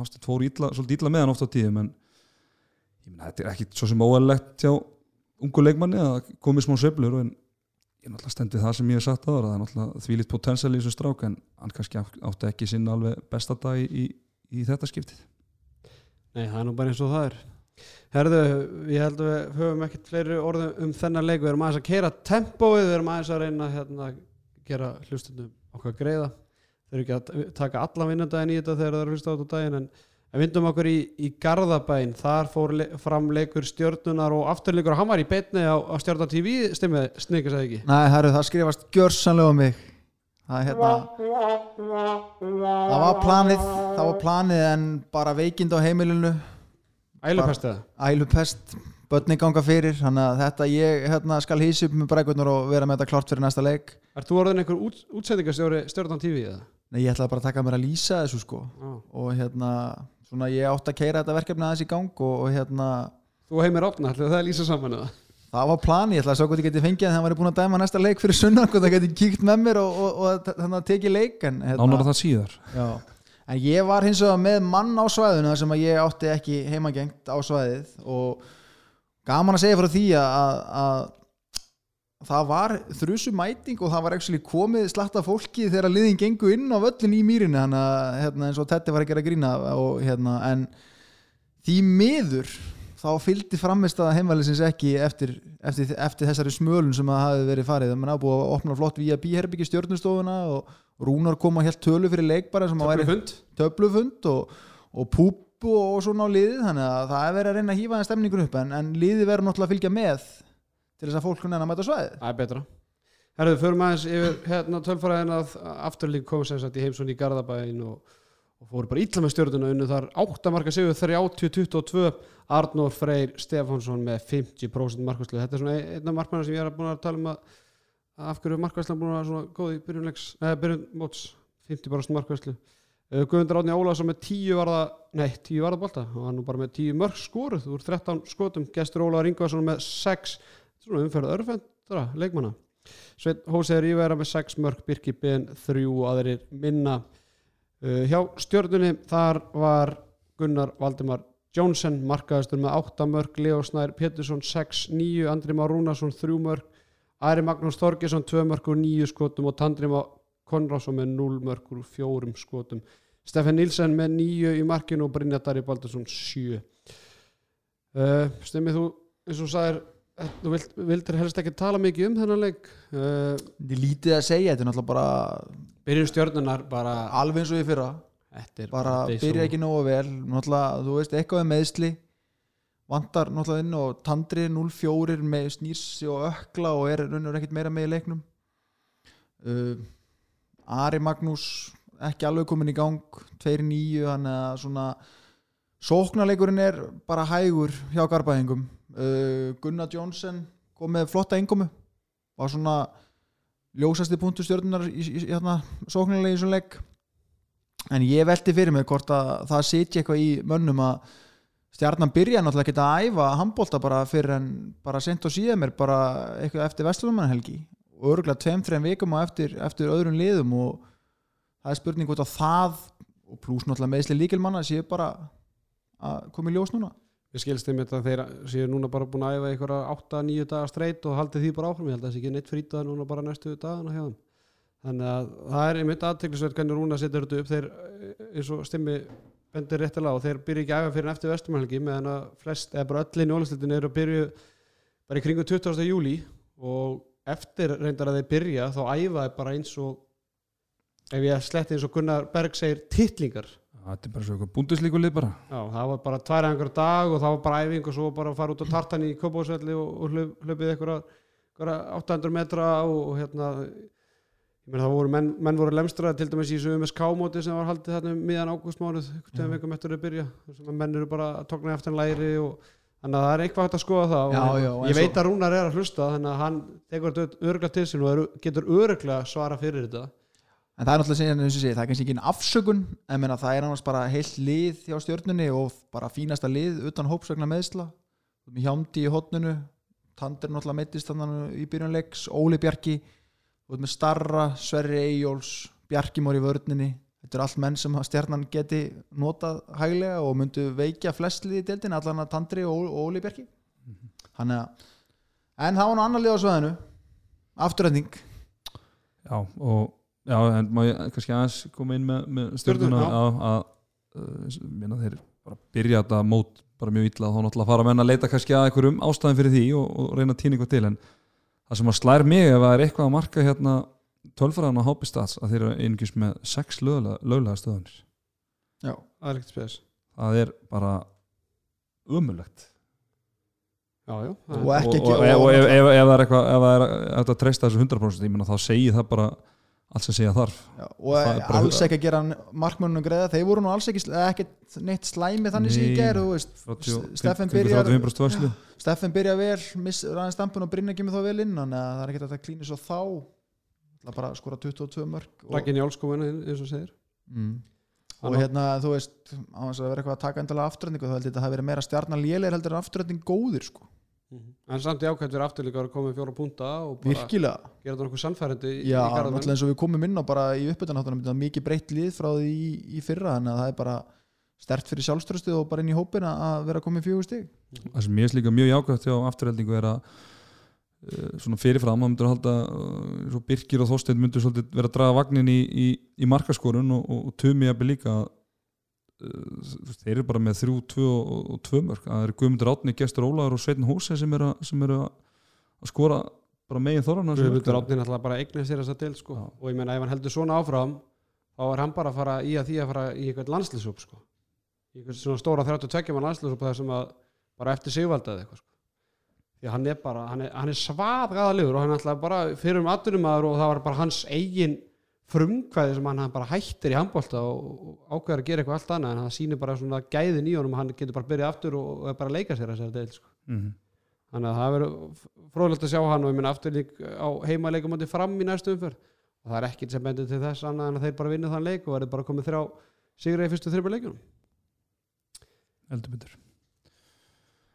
Hafstein fór ítla, svolítið ítla með hann oft á tíðum en ég meina þetta er ekki svo sem óæðilegt hjá ungu leikmanni að komið smá sveiflur en ég náttúrulega stend við það sem ég hef sagt ára það er náttúrulega þvílitt potensal í þessu strák en hann kannski átt- átti ekki sinna alveg besta dag í, í, í þetta skiptið. Nei, það er nú bara eins og það er. Herðu, ég held að við höfum ekkert fleiri orðum um þennan leik. Við erum aðeins að keira tempóið við erum aðeins að reyna hérna, að gera hlustundum okkar greiða þau eru ekki að taka allan vinnundaginn í þetta þegar það eru að hlusta á daginn en vindum okkur í, í Garðabæn þar fór le fram leikur stjörnunar og afturleikur og hann var í beinni á, á stjörnar TV stimmið snikast eða ekki? Nei, herru, það skrifast gjörsanlega um mig. Það er hérna Það var planið Það var planið en bara veikind á heimilinu. Ælupestið Ælupest, börni ganga fyrir Þannig að þetta ég hérna, skal hýsi upp með brækurnar og vera með þetta klart fyrir næsta leik. Er þú orðin einhver út, útsendingastjóri stjörnar TV eða? Nei, ég ætlaði bara að taka mér að lýsa þessu sko Já. og hérna, svona ég átti að keira þetta verkefni aðeins í gang og, og hérna Þú heimir opna, ætlaðu það að lýsa saman eða? það var plani, ég ætlaði að sjá hvort ég geti fengið að það væri búin að dæma næsta leik fyrir sunnan hvort það geti kíkt með mér og, og, og þannig að tekið leik en, hérna, nánar það síðar Já, en ég var hins vegar með mann á svæðinu þar sem að ég átti ekki heimagengt á svæðið og gaman að segja frá því að, að það var þrusu mæting og það var actually komið slatta fólki þegar liðin gengu inn á völlin í mýrinni þannig að hérna, eins og Tetti var að gera grína og, hérna, en því miður þá fylgdi framist að heimvælisins ekki eftir, eftir, eftir þessari smölun sem að hafi verið farið. Það er búið að opna flott via bíherbyggi stjórnustofuna og Rúnar kom að helt tölu fyrir leik bara sem að væri töflufund. og, og púpu og svona á liðið þannig að það er verið að reyna að hýfa það stemningur upp en, en liðið verður náttúrulega að fylgja með til þess að fólk kunna að mæta svæðið. Það er betra. Herðu, förum aðeins yfir hérna tölfræðin að afturlík kom sem sagt í heimsson í Garðabæin og, og fóru bara illa með stjórnuna unnu þar 8 marka sigur 30-22 Arnór Freyr Stefánsson með 50% markvæslu þetta er svona einn af markmæna sem ég er búin að tala um að, að af hverju markvæslan búin að svona góð í byrjunleiks, eða byrjun móts? 50% markvæslu uh, Guðmundur Átni Ólafsson með 10 varða nei, 10 varða bolta og hann nú bara með 10 mörg skoruð úr 13 skotum, gestur Ólafur Ingvarsson með 6 svona umferð örfendra leikmanna. Sveit Hóseður Ívera með 6 mörg Birki Ben 3 aðrir minna. Uh, hjá stjörnunni þar var Gunnar Valdimar Jónsson markaðistur með 8 mörg Leo Snær Pétursson 6, 9 Andri Már Rúnarsson 3 mörg Ari Magnús Þorgesson 2 mörg úr 9 skotum og Tandri Konrásson með 0 mörg úr 4 skotum. Stefan Nilsen með 9 í markinu og Brynja Dari Baldursson 7 uh, Stemmið þú eins og eh, þú vilt, vildir helst ekki tala mikið um þennan leik. Uh, Þetta er lítið að segja, þetta er náttúrulega bara byrjun stjörnunar bara alveg eins og ég fyrra. Bara byrja ekki nógu vel. Náttúrulega, þú veist, eitthvað er meðsli vantar náttúrulega inn og Tandri 0-4 með snýrsi og ökla og er raunur ekkert meira með í leiknum. Uh, Ari Magnús ekki alveg komin í gang 2-9, hann er svona sóknarleikurinn er bara hægur hjá Garbaðingum uh, Gunnar Jónsson kom með flotta inkomu var svona ljósasti punktu stjórnunar í, í, í hérna, sóknarlegi í svona leik. En ég velti fyrir mig hvort að það sitja eitthvað í mönnum að stjarnan byrja náttúrulega ekki að æfa handbólta bara fyrir en bara sent og síðan mér bara eitthvað eftir Vestlumannhelgi og örgulega tveim, þreim vikum á eftir, eftir öðrum liðum og það er spurning hvort að það og pluss náttúrulega meðsli líkilmanna séu bara að koma í ljós núna Við skilst einmitt að þeir séu núna bara búin að æfa einhverja 8-9 dagar streit og haldið því bara áfram, ég held að það sé ekki neitt frítað núna bara næstu dagana hjá þeim. Þannig að það er einmitt aðteklisveit hvernig Rúna setur þetta upp. Þeir eins og stimmi bendir réttilega og þeir byrja ekki að æfa fyrir eftir vestumhelgi meðan að flest, eða bara öll inn í ólisleitin eru að byrja bara í kringu 20. júli og eftir reyndar að þeir byrja þá æfa þeir bara eins og ef ég sletti eins og Gunnar Berg segir titlingar þetta er bara svo eitthvað búndislíkulið bara. Já, það var bara tvær einhver dag og það var bara æfing og svo bara að fara út á tartan í Kópásvelli og, og hlaupið einhverja, einhverja 800 metra og, og hérna ég meina það voru menn, menn voru lemstraði til dæmis í þessu UMSK móti sem var haldið þarna um miðan ágústmánuð, tveim vikum eftir að byrja þar sem að menn eru bara að tókna eftir en læri og þannig að það er eitthvað hægt að skoða það Já, og já, ég svo- veit að Rúnar er að hlusta þannig að hann tekur þetta örgla til sín og getur örgla svara fyrir þetta en það er náttúrulega eins og sé, það er kannski ekki en afsökun. En menna, það er annars bara heilt lið hjá stjörnunni og bara fínasta lið utan hópsvegna meðsla með hjámdi í hotnunu Tandir náttúrulega meittist þannig í byrjunleiks Óli Bjarki, út með Starra Sverri Eyjóls, Bjarki mór í vörninni. Þetta er allt menn sem stjarnan geti notað hæglega og myndu veikja flest lið í deildin, allan að Tandri og, Óli Bjarki. Þannig að en það var nú annar lið á sveðinu afturhending Já, og já, en má ég kannski aðeins koma inn með, með stjórnuna að, að uh, þeir bara byrja þetta mót bara mjög illa þá náttúrulega fara menn að leita kannski að einhverjum ástæðin fyrir því og, og reyna að týna eitthvað til. En það sem að slær mig ef það er eitthvað að marka hérna tölfræðan á Hobbystats að þeir eru einungis með sex löglega, stöðunir já, það er ekkert spes. Það er bara umulegt já, já, Og og, og, og, og ef, ef, ef það er eitthvað ef það er það treysta þessu 100% ég meina þá segir það bara allt sem segja þarf já, og er alls ekki að gera markmönnum greiða, þeir voru nú alls ekki ekkert neitt slæmi þannig sem ég Nei. ger þú veist, 30 Steffen byrjar 35% vörslu Steffen byrja vel, missur aðeins stampun og Brynja kemur þá vel inn þannig að það er ekkert að það klínir svo þá Það bara að skora 22 mörg Njáls kom inn eins og segir mm. og Hann- hérna þú veist á þess að vera eitthvað að taka endalega afturhendingu þá held ég að það hafi verið meira stjarnan lélegir heldur en afturhending góðir sko. En samt í ákvæmt fyrir afturlíka að koma með fjóra punta og bara virkilega. gera þetta nokkuð sannfærandi í, Já, í náttúrulega eins og við komum inn á bara í uppbytunáttunum þetta er mikið breytt lið frá því í, í fyrra þannig að það er bara stert fyrir sjálfströstið og bara inn í hópin að vera komið fjögur stig. Það sem ég er líka mjög jákvæmt hjá afturheldingu er að uh, svona fyrirfram að myndur halda uh, svo Birkir og Þorstein myndur svolítið vera að draga vagnin í, í, í markaskorun og, og, og Tumi líka uh, þú veist, þeir eru bara með þrjú, tvö og, tvö mörg það eru Guðmundur Átni, Gestur Ólaður og Sveitin Hóse sem eru að, sem eru að skora bara megin þorran myndir átnin alltaf bara að eigna sér þess að til sko. Og ég meina ef hann heldur svona áfram þá er hann bara að fara í að því að fara í eitthvað landslýsúp sko. í eitthvað svona stóra 32 mann landslýsúp það sem að bara eftir sigvalda eða eitthvað sko. því að hann er bara hann er, hann er svaðgaðalegur og hann er alltaf bara fyrir um atvinnumæður og það var bara hans eigin frumkvæði sem hann, hann bara hættir í handbólta og, og ákveður að gera eitthvað allt annað en það sýnir bara svona gæðin í honum hann getur bara byrjað aftur og, og bara leika sér að sér deil sko. mm þannig að það verður fróðlegt að sjá hann og ég minna afturlík á heimaleikum átti fram í næstu umferð. Og það er ekkert sem bendur til þess annað en að þeir bara vinna þann leik og verður bara komið þrjá sigra í fyrstu þrjum leikunum heldur betur. Herðu,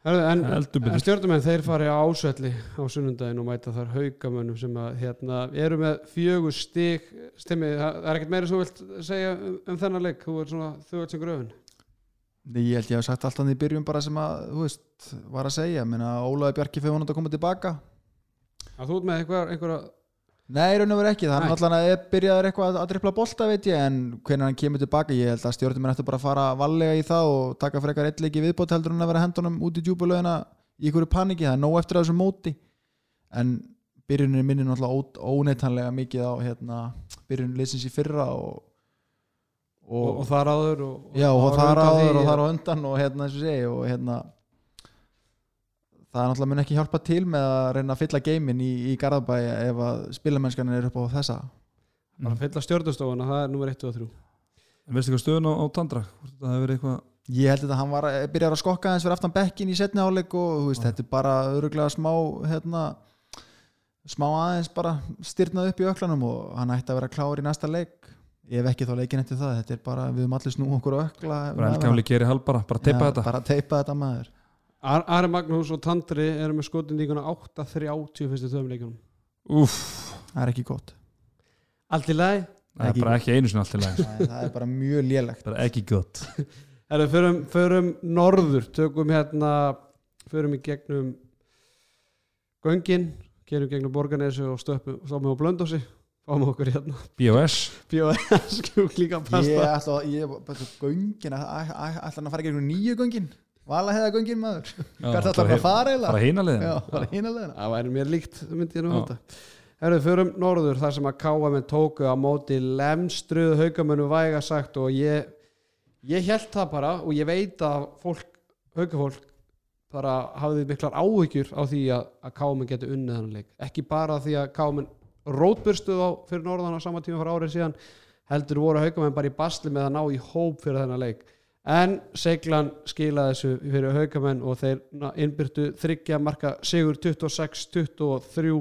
en, en stjórnumenn þeir fari á ásvelli á sunnundaginn og mæta þar haukamönnum sem að hérna, eru með fjögur stig. Stimmi, það er ekkert meira sem þú vilt segja um, um þennan leik, þú er svona ert sem gröfin. Nei, ég held ég hef sagt allt annað í byrjun bara sem að, þú veist, var að segja. Minna, Ólaði Bjarki fyrir vonandi að koma tilbaka. Að þú ert með einhver, einhverja Nei, raun og verið ekki, er náttúrulega að byrjaður eitthvað að drifla bolta veit ég en hvernig hann kemur tilbaka, ég held að stjórnum eftir bara að fara vallega í það og taka frekar eitt leiki viðbót heldur en að vera hendunum út í djúbulöðina í einhverju paniki, það er nóg eftir þessu móti. En byrjunin minnir náttúrulega ó- óneitanlega mikið á hérna, byrjunin leysins í fyrra og, og, og þar áður og, já, og þar áður og þar á undan og hérna eins og segi og hérna það er náttúrulega mun ekki hjálpa til með að reyna að fylla geimin í, í Garðabæ ef að spilamennskan er upp á þessa. Bara að fylla stjórnustofuna, það er nummer 1 og 3 en veistu hvað stöðun á, á Tandra? Það hefur verið eitthvað ég held að hann var að byrja að skokka eins fyrir aftan bekkin í setni áleik og þú veist, þetta er bara öruglega smá hérna, smá aðeins bara styrnað upp í öklanum og hann ætti að vera klár í næsta leik. Ef ekki þá leikin eftir það, þetta er bara við höfum allir snú okkur ökla bara teipa þetta. bara teipa þetta maður Ar Ari Magnús og Tandri eru með skotindíkuna 8-30 fyrstu töfum leikunum Úff, það er ekki gott. Allt í lagi? Það er bara ekki einu sinni allt í lagi. Nei, það er bara mjög lélegt. Bara ekki gott. Herru, förum, förum norður, tökum hérna, förum í gegnum göngin, gerum gegnum borganessu og stöppum, stóðum á blöndósi, fáum okkur hérna, BOS skjúklinga ég pasta. ætla að, ég, bara göngin ætla að fara í gegnum nýju göngin vala heiða göngin maður hvert ætla hann að fara eiginlega bara hína liðin já, bara hína leðina Það væri mér líkt, myndi ég nú halda. Herru, förum norður, þar sem að KM tóku á móti lemstruðu haugamönu væga sagt og ég, ég held það bara og ég veit að fólk, haugafólk, bara hafði miklar áhyggjur á því að, að KM geti unnið þannig leik. Ekki bara því að KM rótburstuð á fyrir norðan á sama tíma fyrir árið síðan, heldur voru haugamenn bara í basli með að ná í hóp fyrir þennan leik. En Seglan skilaði þessu fyrir haugamenn og þeir innbyrtu þryggja marka sigur 26-23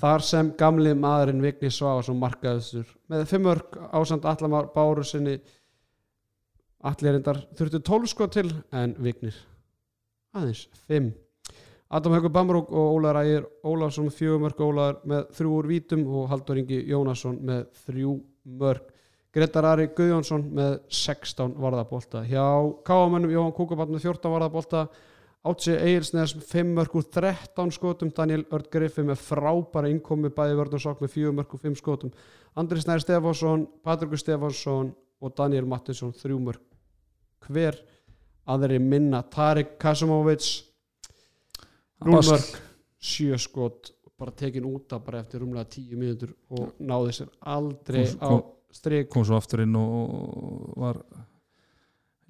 þar sem gamli maðurinn Vigni Sváðarsson markaðustur með fimm örk ásand Allamar Báru sinni. Allirindar þurftu 12 sko til en Vignir aðeins 5 Adam Haukur Bamrúk og Ólaður Ægir fjögur mörg Ólaður með þrjú úr vítum og Haldur Ingi Jónasson með þrjú mörg Gretar Ari Guðjónsson með 16 varðabólta hjá Káamönnum Jóhann Kúkabann með 14 varðabólta Átsi Egilsnes 5 mörg úr 13 skotum. Daniel Örd Griffi með frábæra innkomi bæði vörð og sók með 4 mörg úr 5 skotum. Andri Snær Stefánsson, Patrikur Stefánsson og Daniel Mattinsson 3 mörg hver aðri minna? Tarik Kasimovic 0 Basl. mörg 7 skot. Bara tekin út af bara eftir rúmlega 10 mínútur og náði sér aldrei á strik kom svo aftur inn og var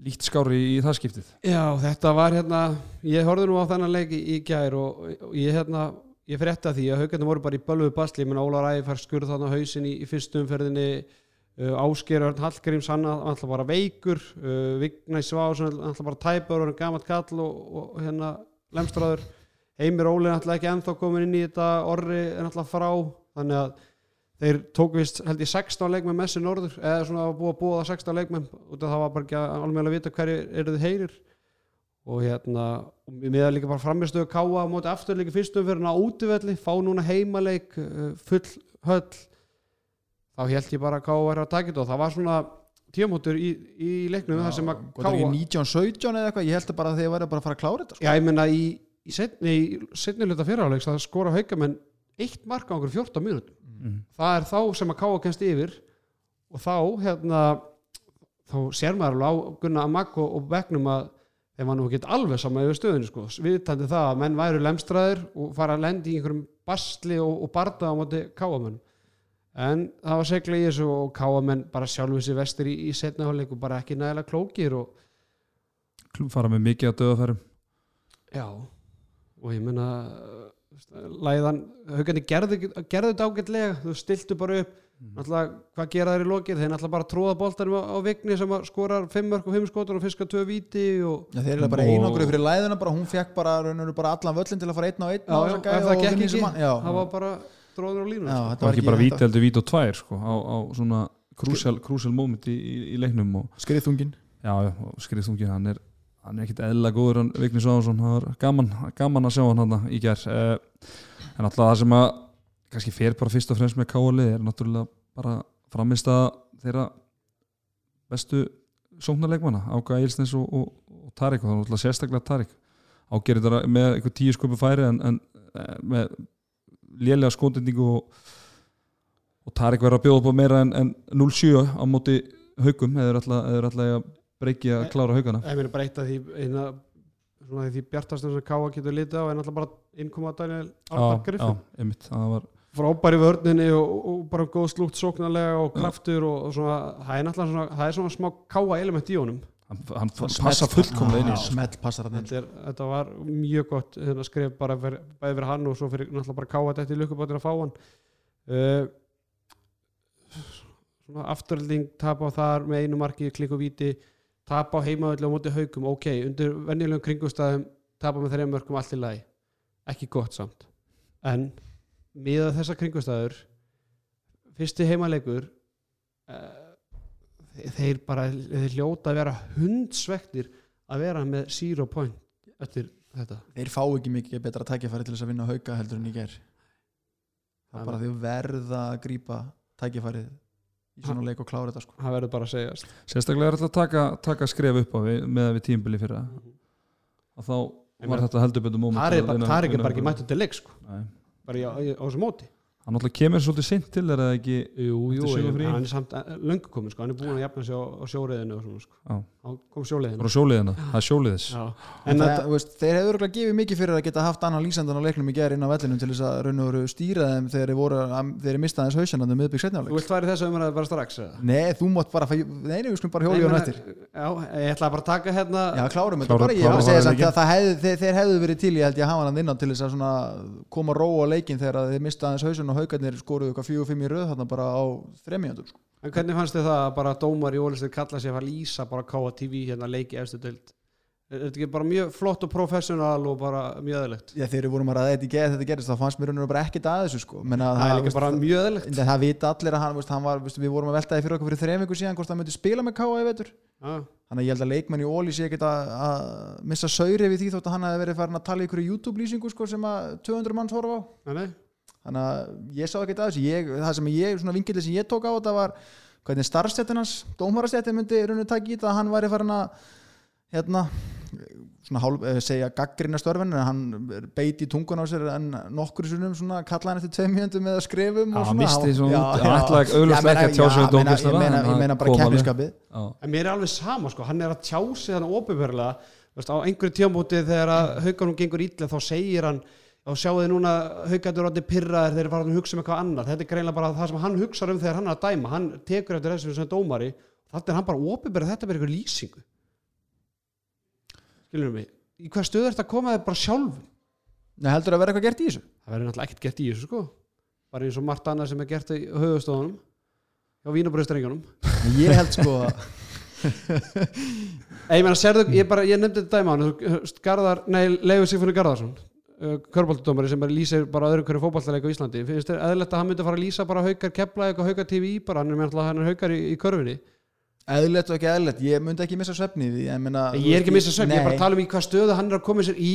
líkt skári í það skiptið. Já, þetta var hérna ég horfði nú á þennan leik í, gær og, og ég hérna ég frétta því að haugarnir voru bara í bölvuðu basli. Menn Ólar Ægir fær skurð þarna á hausinn í, í fyrstu umferðinni. Uh, Ásgeir Örn Hallgríms hann ætla bara veikur. Uh, Vigna í Svásson ætla bara tæpur hann gamalt kall og, og hérna lemstraður. Heimir Óli er ætla ekki ennþá komin inn í þetta. Orri er ætla frá. Þannig að þeir tók vist held ég 16 leikmenn messi norður eða svona búið að búa það 16 leikmenn af það var bara ekki alveg að vita hverju eru þið heyrir. Og hérna og með að líka bara framistöðu káa á móti afturleiki fyrstum fyrir á útivelli fá núna heimaleik uh, full höll. Þá held ég bara að káa væri að taka þetta og það var svona tíamótur í, í leiknum þar sem að káa 1917 eða eitthvað, ég held að bara að þeir væri bara að fara að klára þetta sko. já ég menna í, í setni, setni hluta fyriráleiks það skora haugamenn eitt mark á einhverjum 14 mínútum mm. það er þá sem að káa kennst yfir og þá hérna þá sér maður alveg á Gunnar Amag og, Becknum að þeim var nú ekki alveg saman yfir stöðinu sko, viðtandi það að menn væru lemstraðir og fara að lendi í einhverjum basli og, og barda á móti káamenn en það var segla í þessu og káamenn bara sjálfu sér vestir í, í setna hálfleik og bara ekki nægilega klókir og fara með mikið að döðafærum já og ég menna læðan, haugandi gerðu, gerðu þetta ágætlega þú stiltu bara upp. Náttúrulega, hvað gera þær í lokið þeir náttúrulega bara tróða boltanum á, á vigni sem að skorar 5 mörg og 5 skotur og fiska 2 víti og Já, þeir eru bara Og- einangrið fyrir læðuna bara, hún fekk bara, bara allan völlin til að fara einn á einn já, á já, ef það gekk ekki mann. Já, það var bara tróður á línu já, sko. það var ekki bara þetta- víti heldur víti og tvær sko, á, á svona krúsjál moment í, í, í leiknum og skriðþungin skriðþungin hann er hann er ekkit eðla góður hann Vigni Sváðarsson það var gaman, gaman að sjá hann hann í gær. Eh, en alltaf það sem að kannski fer bara fyrst og fremst með káali er náttúrulega bara framist að þeirra bestu sóknarleikmanna Áka Eilsnes og, og, og Tarik. Og það er náttúrulega sérstaklega Tarik. Ágerið þetta með eitthvað tíu sköpu færi en, en eh, með lélega skóndendingu og, og Tarik verður að bjóða upp á meira en, en 0-7 á móti haugum eða alltaf að breyki að klára haugana. Ég meina bara eitt af því eina, svona því bjartastum sem Káa getur litið á en alltaf bara innkoma Daniel Arnar já, Griffin. var frábæri vörninni og, og bara góð slúgt sóknarlega og kraftur og, og svona, það er náttúrulega svona, það er svona smá káa element í honum. Hann, hann passa fullkomlega inn í þessu. smelt passar hann inn. Þetta, er, þetta var mjög gott hérna, skref bara bæði fyrir hann og svo fyrir náttúrulega bara káa þetta í lukkubátir að fá hann. Uh, svona afturölding tap á þar með einu marki klikk og víti tap á heimaðalli á móti haugum ok, undir venjulegum kringustæðum tapa með þeirra mörgum allt í lagi. Ekki gott samt. En miðað þessa kringustæður fyrsti heimaleikur uh, þeir bara þeir hljóta að vera hundsvektir að vera með zero point eftir þetta. Þeir fá ekki mikið betra tækifæri til þess að vinna hauka heldur en í ger það er bara því verða að grípa tækifærið í svona leik og klára þetta sko. það verður bara að segjast sérstaklega er alltaf að taka, taka skref upp á við, með að við tímbili fyrra að þá Ég var meina, þetta heldur betur moment það er bara, það er ekki bara ekki mættu til leik sko. Nei. bara í, á, á þessu móti hann alltaf kemur svolítið sint til er það ekki jú, jú, Eftir sumarfrí. hann er samt löngu komin sko. hann er búin að jafna sig á, á sjóriðinu og svona, sko. Já. Hann kom sjóriðinu bara sjóliðina, það er sjóliðis. Já. en það, þetta, veist, þeir hefur örugglega gefið mikið fyrir að geta haft annan lýsandan á leiknum í ger inn á vellinum til þess að raun og veru stýra þeim þegar þeir voru að- þeir mistaði þess hausanandi miðbygg þú setnjáleik vilt í þessu umræðu bara strax eða? nei, þú mátt bara fæ- nei, nei, við skulum bara hjóli ég hann eftir já, ég ætla bara að taka hérna Já, klárum þetta bara, ég klárum að segja samt að það hefði, þeir, þeir hefðu verið til, ég held ég að hafa hann innan til þess að svona koma ró á leikin þegar að þeir mista aðeins hausun og haugarnir skoruðu í en hvernig fannst þið það að bara dómar í ólistir kalla sig að að lýsa bara KTV hérna leiki efstu deild er þetta ekki bara mjög flott og professional og bara mjög eðlilegt Já, þegar við vorum að ræða þetta í geð þetta gerist þá fannst mér raun og veru bara ekkert að þessu sko. Menna, það er líka bara mjög eðlilegt það, það vita allir að hann, veist, hann var, veist, við vorum að velta því fyrir okkur fyrir þrejum vikur síðan hvort hann myndi spila með K.A. í vetur Já. þannig að ég held að leikmenn í Óli sé ekkert að, að missa sauri við því þótt að hann hefði verið farin að tala í ykkur YouTube lýsingu sko, sem að 200 manns horfa á Nei, nei. Þannig að ég sá ekkert að þessu. Ég, það sem ég, svona vingildi sem ég tók á þetta var hvernig starfstættin hans dómarastættin myndi rauninu taka í þetta. Að hann væri farin að hérna svona hálf, eh, segja gaggrina störfin. En hann beiti tungun á sér en nokkur sunnum svona kalla hann eftir tveim mjöndum með að skrifum og hann svona. ekki ég meina- en ég hann meina bara. En mér er alveg sama sko, hann er að tjá sig þannig óbyrðurlega veist, á einhverju tíamóti þegar að hauganum gengur illa þá segir hann og sjáu þið núna haugandur átti pyrraðir þeir farin að hugsa um eitthvað annað. Þetta er greinlega bara það sem hann hugsa um þegar hann er að dæma. Hann tekur eftir þessu sem dómari. Þannig er hann bara óbyrður þetta bara einhver lýsingu. Skilur mig? Í hvað stöðu er þetta að koma þér bara sjálf Nei, heldur að vera eitthvað gert í þessu? Það verður náttúrulega ekkert gert í þessu sko. Bara eins og margt annað sem er gert í höfustofunum hjá vínabröðstrengjunum Ég held sko að Ég meina, sérðu, ég bara, ég nefndi þetta dæma hann, Leifur Sigfúni Garðarsson uh, körbáltudómari sem er lýsir bara öðru hverju fótballtaleik á Íslandi, finnst þér eðlilegt að hann myndi fara að lýsa bara haukar kepla eitthvað haukar TV bara, hann er með alltaf hann er haukar í, í körfinni eðlilegt og ekki eðlilegt, ég myndi ekki missa í því. Ég, meina, ég er ekki missa sögn, ég er bara tala um í hvað stöðu hann er að koma sér í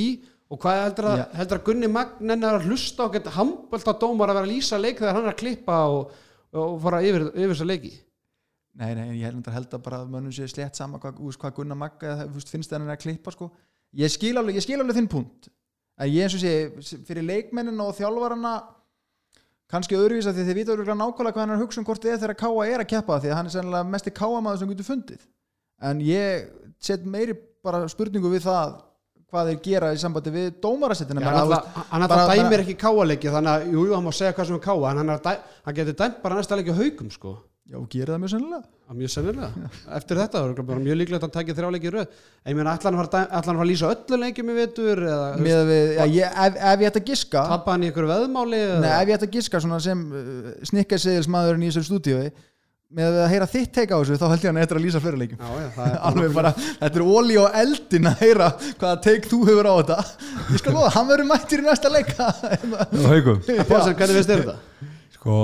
og hvað heldur að, heldur að Gunni Magnen er að hlusta og geta handbólta dómar að vera að lýsa leik þegar hann er að klippa og, og fara yfir, yfir þessa leiki? Nei, nei, ég held að bara að mönnum sé slett sama hvað, hvað Gunnar Magga finnst það hann að klippa sko. ég, skil alveg, ég skil alveg þinn punkt að ég eins og sé fyrir leikmennin og þjálfarana kannski öðruvísa því þið örugglega nákvæmlega hvað hann er að hugsa um hvort þið er þegar Káa er að keppa því að hann er sennilega mesti Káa maður sem getur fundið. En ég set meiri bara spurningu við það hvað þeir gera í sambandi við dómarasettina Já, hann hann alltaf bara- dæmir ekki káaleiki þannig að, jú, hann má segja hvað sem er káa en hann, að dæ, hann getur dæmt bara næsta leiki á haukum sko, Já, gera það mjög sennilega. Að mjög sennilega. Eftir þetta, það er bara mjög líklegt að hann taki þrjá leiki í röð. En ég meina, ætla hann að fara, að lýsa öllu leikjum í vetur eða Með við, já, ég, ef, ef ég ætti að giska tappa hann í ykkur veðmáli eða? Nei, ef ég ætti að giska svona sem uh, snikkaseðilsmaðurinn í þessu stúdíói með að heyra þitt teika á þessu þá held ég hann eitthvað að lýsa fyrirleikum Já, já, það er alveg bara, þetta er óli á eldin að heyra hvaða teik þú hefur á þetta. Ég skal loða, hann verður mættir í næsta leika. Pálsson, hvernig finnst þér þetta? Sko,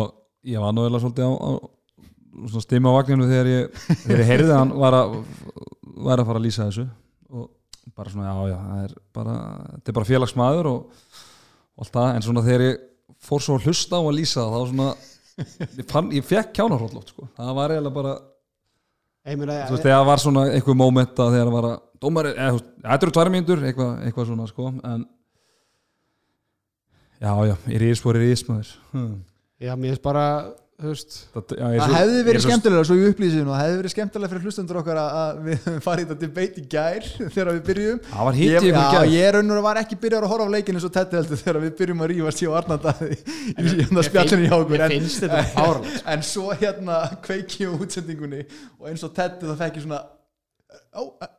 ég var nú eða svolítið á, á stimma á vagninu þegar ég þegar ég heyrði að hann var að var að fara að lýsa þessu. Og bara svona, já, já, það er bara þetta er bara félagsmaður og, og allt það, en svona þegar ég fór svo að hlusta á að lýsa það, þá svona ég, fann, ég fekk kjánarhóllótt, sko. Það var eiginlega bara, Ég meina, þú veist, þegar það var svona eitthvað moment að þegar það var að, veist, þetta eru tvær mínútur, eitthvað, eitthvað svona, sko. En já, já, ég er ísbúr, ég er ísmaður hm. já, mér finnst bara, Það, já, er það svo- hefði er verið skemmtilega svo ég upplýsi það hefði verið skemmtilega fyrir hlustendur okkar að, að við farið í þetta debate í gær þegar við byrjum Það var hitt í ég, já, gær. ég raunur var ekki byrjar að horfa á leikinu svo tetti heldur þegar við byrjum að rífast hjá Arnaldaði í hérna spjallinu hjá okkur. En, finnst þetta fárlegt en svo hérna kveiki á útsendingunni og eins og tetti það fekk ég svona ó, uh,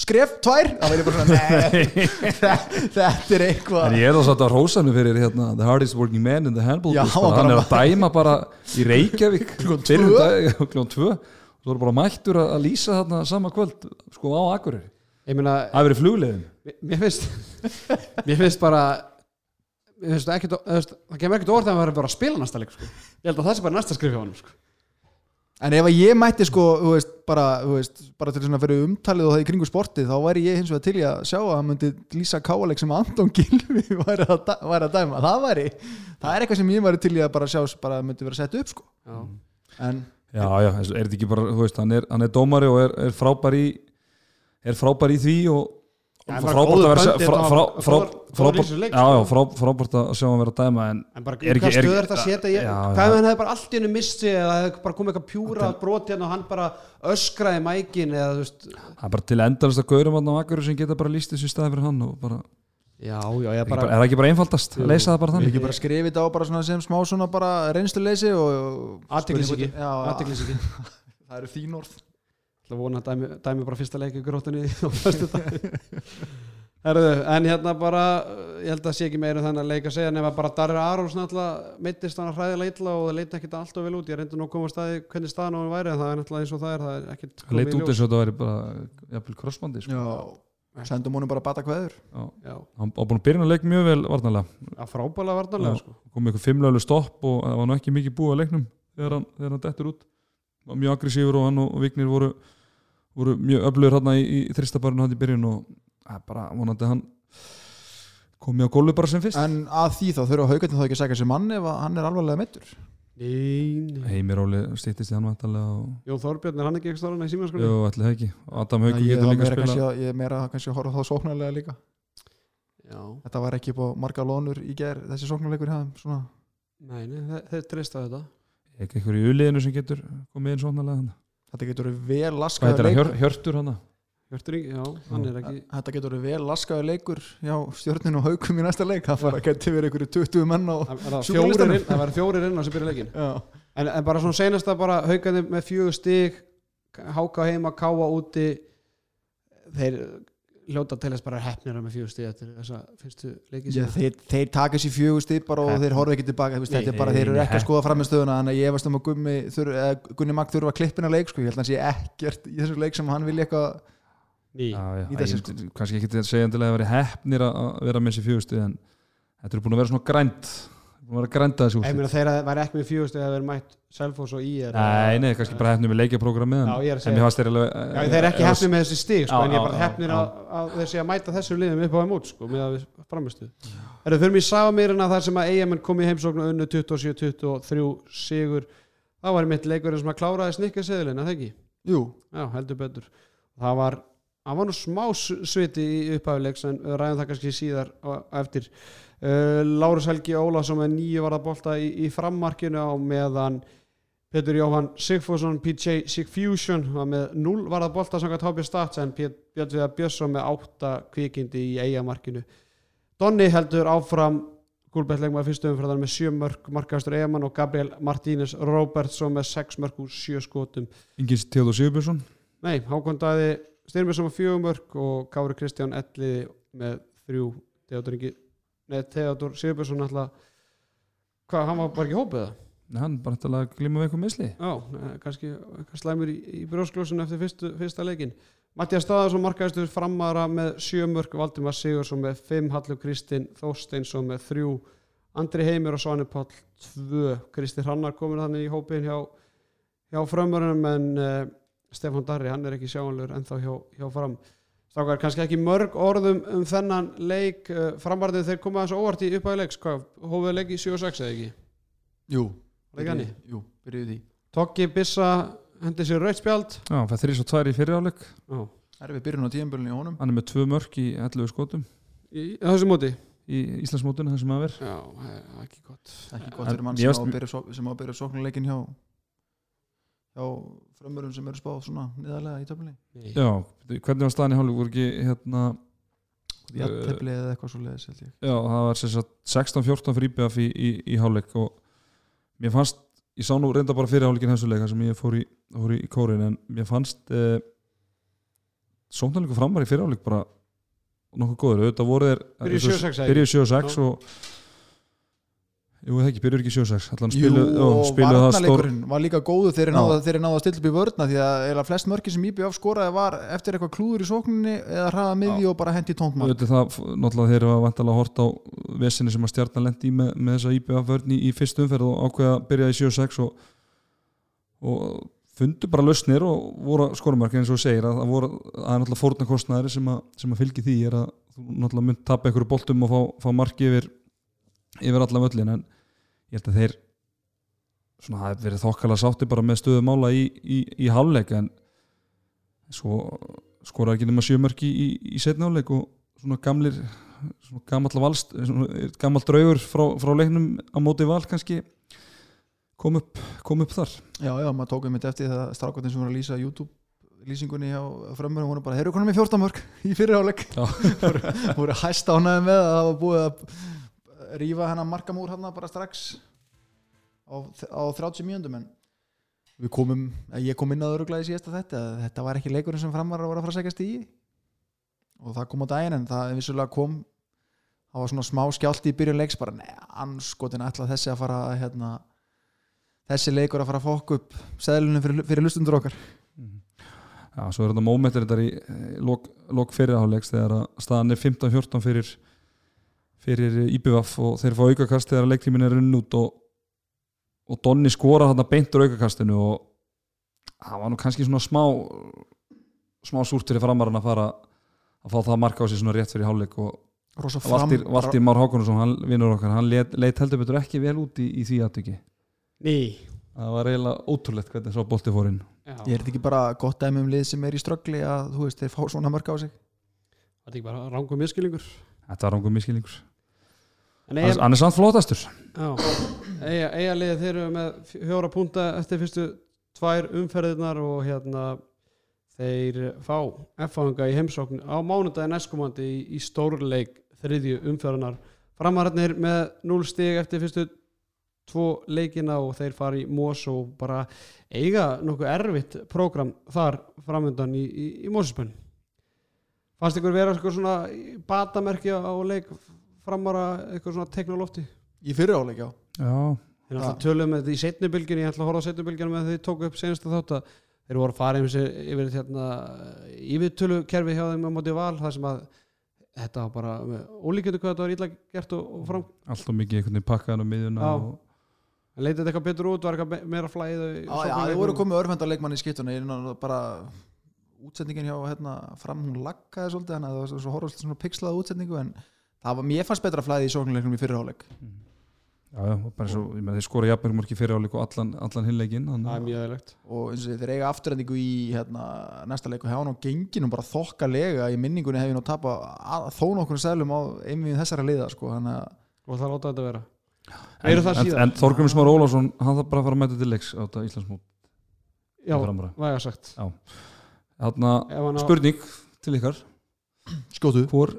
skref, tvær þá verður ég bara svona, þetta er eitthvað En ég er þá satt að rósa mig fyrir hérna, The hardest working man in the handball Já, hann Hann er að dæma bara í Reykjavík Klukkan tvö. og þú er bara mættur að lýsa þarna sama kvöld sko á Akureyri. Ég meina, Það verið flugleiðin. Mér- finnst mér finnst bara mér finnst veist, það kemur ekkert orð hann verður bara að spila næsta leik sko. ég held að það sé bara næsta skrif hjá hann sko. En ef að ég mætti sko, þú veist, bara, þú veist, bara til svona fyrir umtalið og það í kringu sportið þá væri ég hins vegar til að sjá að hann myndi lýsa káleik sem Anton Gilvi væri að, væri að dæma, það væri það er eitthvað sem ég væri til að bara sjá bara myndi vera sett upp sko Já. en Já, já, er þetta ekki bara, þú veist, hann er, hann er dómari og er, er frábær í er frábær í því og frábært að sjá hann vera að dæma en bara Er hvað er stöð ekki- er þetta að setja ég, hvað ef hann hefði bara allt í hennu missi eða hefði bara komið eitthvað pjúra brot hérna og hann bara öskraði mækin eða þú veist það er bara til endalist að gaurum hann á Akureyri sem geta bara lýst þessu í staði fyrir hann og bara, já, já, ég bara, er það ekki bara einfaldast? Að leysa það bara þannig. Ekki bara skrifið þetta á bara svona sem smá svona bara reynsluleysi aðteglisíki það eru þín orð Það vona að dæmi, dæmi bara fyrsta leik í gróttunni á föstudag. Herðu, en hérna bara ég held að sé ekki meira um þannig að leika að segja nema bara Darri Arons náttúrulega meittist hann að hræðilega illa og það leiti ekkit alltaf vel út ég reyndi nú að koma að staði hvernig staðan á hann væri en það er náttúrulega eins og það er það er ekkit það leit út eins og þetta væri bara jafnvel crossbandi sko. Já, sendum honum bara bata kveður Já. Já, hann var búin að byrja að leik mjög vel varnarlega að frábælega varnarlega sko. kom eitthvað fimmlega stopp og það var nú ekki mikið búið voru, mjög öflugur hann í, í þristabarinu hann í byrjun og það er bara vonandi að hann komi á gólfi bara sem fyrst. En að því þá þurfa haugarnir þá ekki að segja sér mann ef að hann er alvarlega nei. Heimir Óli stýttist í hann og Jón Þorbjörn, er hann ekki ekki stórana í Jú, símanskóli? ætli það ekki. Adam Haukur ég, getur líka meira spila að- ég er meira kannski að horfa á það sóknarlega líka. Já, þetta var ekki upp á marga lónur í ger þessi svona. Nei, nei, þe- þeir treysta þetta. Ekki einhver í uliðinu sem getur komið inn svonarlega hann þetta getur verið vel laskaður leikur. Hjör, Hjörtur hann? Hjörtur já, hann er ekki þetta getur verið vel laskaður leikur hjá stjórninu og haukum í næsta leik. Það fara að geti verið einhverju 20 menn fjórir inn- það verða fjórir inn á sem byrja leikin já, en, en bara svona seinasta bara haugandi með fjögur stig háka heima, káa úti. Þeir hljóta til þess bara hefnir með fjögur stig eftir þessa fyrstu leiki Já, sína. þeir, þeir taka sér fjögur stíð bara og þeir horfa ekki tilbaka þetta er bara, Nei, þeir eru ekki að skoða fram með stöðuna þannig að ég efast um að Gummi þur, eða, Gunni Magg þurfa að klippina leik sko. ég held að hann sé ekkert í þessu leik sem hann vilja eitthvað Ný. já, já, Í þessu, ég myndi kannski ekki að segja endilega að vera hefnir að að vera með sér fjögustu en þetta er búin að vera svona grænt búin að vera grænda þessi Ég úrslit meina þeir væri ekki með fjögur stig að þeir mætt Selfoss og IR nei, nei, kannski bara hefnir með leikjaprógramið Já, ég er að en segja. mér fannst þeir alveg Já, þeir eru ekki hefnir með þessi stig sko, en ég er bara já. að, að þeir sé að mæta þessu liðum upp á út sko, með að við framistu Erum þurfum í Sagamirina þar sem að eigamenn kom í heimsóknu unnu 27-23 sigur það var mitt leikurinn sem að kláraði snikkaseðilin, að það ekki? jú, Já, heldur betur það var, það var nú smá sviti í upphæfuleiks en við ræðum það kannski síðar eftir uh, Lárus Helgi Ólafsson með nýju varða bolta í, í frammarkinu á meðan Petur Jóhann Sigfússon PJ Sigfusion var með 0 varða bolta samkvæmt HB Stats en Björn Björnsson með 8 kvikindi í eigamarkinu Donni heldur áfram gúlbettlegum að fyrstu umfraðan með 7 mörg markastur eigamann og Gabriel Martínez Robertsson með 6 mörg úr 7 skotum. Ingins Theodor Sigurbjörnsson? Nei, Hákon Daði Styrmjörsson með fjögur mörg og Kári Kristján Elliði með þrjú. Theodor Nei, Theodor Sigurbjörnsson alltaf Hvað, hann var bara ekki hópið það? Nei, hann bara glíma við eitthvað misli. Já, eh, kannski eitthvað slæmur í, í brjóskljósun eftir fyrstu, fyrsta leikin Mattias Staðarsson markaðistur framara með sjö mörg Valdimar Sigursson með fimm Hallur Kristinn Þórsteinsson með þrjú Andri Heimir og Svani Páll tvö. Kristi Hrannar komin þannig í hópin hjá, hjá frömmurunum en uh, Stefán Darri, hann er ekki sjáanlegur ennþá hjá, hjá fram Strákar, kannski ekki mörg orðum um þennan leik uh, framvarðið þeir koma þessu óvart í upphæði leiks. Hvað, hófið leik í 7-6 eða ekki? jú hannig? jú, byrjuðu því. Tokki Bissa hendi sér rauðspjald Já, hann fæði þrís og tvær í fyriráleik Já. erfið byrjun á tíðanbölunni í honum. Hann er með tvö mörk í 11 skotum. Í þessu móti? Í Íslandsmótinu það sem að ver. Já, það er ekki gott. Ekki gott fyrir mann sem á að byrja só- sem á frömmurum sem eru spáð svona niðarlega í töflinni Já, hvernig var staðan í hálfleik voru ekki hérna jættefli eða eitthvað svo leiðis held ég Já, það var sem sagt 16-14 fyrir IBF í, í, í hálfleik og mér fannst, ég sá nú reynda bara fyrir hálfleikin þessu leika sem ég fór í, fór í kórin en mér fannst eh, sóknarleiku framar í fyrir hálfleik bara nokkuð góður, auðvitað voru þeir Byrjuðu 7-6 eða ekki? byrjuðu 7-6 Já. og Jú, það ekki, byrjuðu ekki 7-6 allan Jú, og það stór var líka góðu þegar þeir Já. náðu þeir náðu að stilla upp í vörna því að eiginlega flest mörki sem IBF skoraði var eftir eitthvað klúður í sókninni eða hraða miði og bara hendi tónt mark. Auðvitað það, náttúrulega þeir hafa vantalega hort á vesinni sem að stjarnan lendi í með, með þessa IBF vörn í, í fyrstu umferð og ákveða að byrja í 7-6 og, og fundu bara lausnir og voru skorumarki eins og þú segir að það voru, er náttúrulega fórnarkostnæðari sem, að- sem að fylgi því er að þú náttúrulega mynd tapa einhverju boltum og fá, fá marki yfir, yfir allan völlin en ég held að þeir svona það hefur verið þokkala sátti bara með stöðu mála í, í, í hálfleik en svo skoraði ekki nema sjömörki í, í, í setnáleik og svona gamlir svona gamall valst svona gamall draugur frá, frá leiknum á móti val kannski kom upp, kom upp þar. Já, já, maður tók um þetta eftir það strákvæðin sem voru að lýsa YouTube lýsingunni hjá frömmurum voru bara, þeir eru konum með 14 mörg í fyrirháleik voru, voru hæst ánæði með að það var búið að rífa hennar markamúr hann bara strax á, á 30 mínúndum en við komum, eh, ég kom inn að öruglega í síðasta þetta, að þetta var ekki leikurinn sem framvar að vera að fara að segjast í. Og það kom á daginn en það vissulega kom það var svona smá skjált í byrjun leiks bara, neða, anskotin ætla þessi að fara að hérna, þessi leikur að fara að fokk upp seðlunum fyrir, fyrir lustundur okkar. Já, svo er þetta mómentir þetta í eh, lok, lok fyrirháleiks þegar að staðan er 15-14 fyrir fyrir IBVF og þeir fá aukakast þegar leiktímin er runn út og, og Donni skora þarna beintur aukakastinu og það var nú kannski svona smá smá súrt fyrir framarinn að fara að fá það marka á sig svona rétt fyrir hálfleik og Rosa fram, Valtir, Valtir Már Hákonarsson, hann vinnur okkar hann leit, leit heldur betur ekki vel út í, í því aðtöki ný það var eiginlega ótrúlegt hvernig svo bolti fór inn. Já, Ég er þetta ekki bara gott dæmi um lið sem er í ströggli að þú veist, þeir fá svona mörg á sig? Það er ekki bara rangum miskilningur þetta var rangum miskilningur En hann er samt flottastur. Já, eiga, liðið þeir eru með fjóra púnta eftir fyrstu tvær umferðirnar og hérna þeir fá F-fanga í heimsókn á mánudagi næstkomandi í, í stórleik þriðju umferðarnar framararnir með 0 stig eftir fyrstu tvo leikina og þeir fara í Mós og bara eiga nokkuð erfitt prógram þar framöndan í, í, í Mósisbönn fannst ykkur vera svona batamerki á leik framara eitthvað svona teknolófti Í fyrir áleik, já. Já, Þeir náttúrulega töluðum með þetta í setni bylginu, ég ætla að horfa á setni bylginu með þeir tóku upp senast þátt að þeir voru að fara yfir, yfir hérna, yfirtölu kerfi hjá þeim á móti val þar sem að þetta var bara ólíkjöndu hvað þetta var illa gert og, og fram. Allt og mikið einhvern veginn pakkaðan á miðjuna Já. og, en leitið þetta eitthvað betur út, var eitthvað me- meira flæð Já, já, þið voru komið örfenda leikmann í skiptuna ég er nú bara útsendingin hjá hérna, fram hún laggaði svolítið þannig að það var svo horfast svona pixlaða útsendingu en það var, mér fannst betra flæði í sóknuleiknum í fyrir áleik já, bara svo, ég með þeir skora jafnmörgumorki fyrir áleik og allan, allan hinleikin það er mjög eðlegt og eins og þeir eiga afturhendingu í hérna, næsta leik og hefða nú gengin og bara þokkalega í minningunni hefði nú tapa að- þó nokkur selum á einvið þessara liða sko, að og það láta þetta vera. En, Eru það en, en Þorgrym Smár Ólafsson hann þarf bara að fara að mæta til leiks á þetta Íslandsmót já, framara. væga sagt. Hann á- spurning til ykkar. Skótu, hvor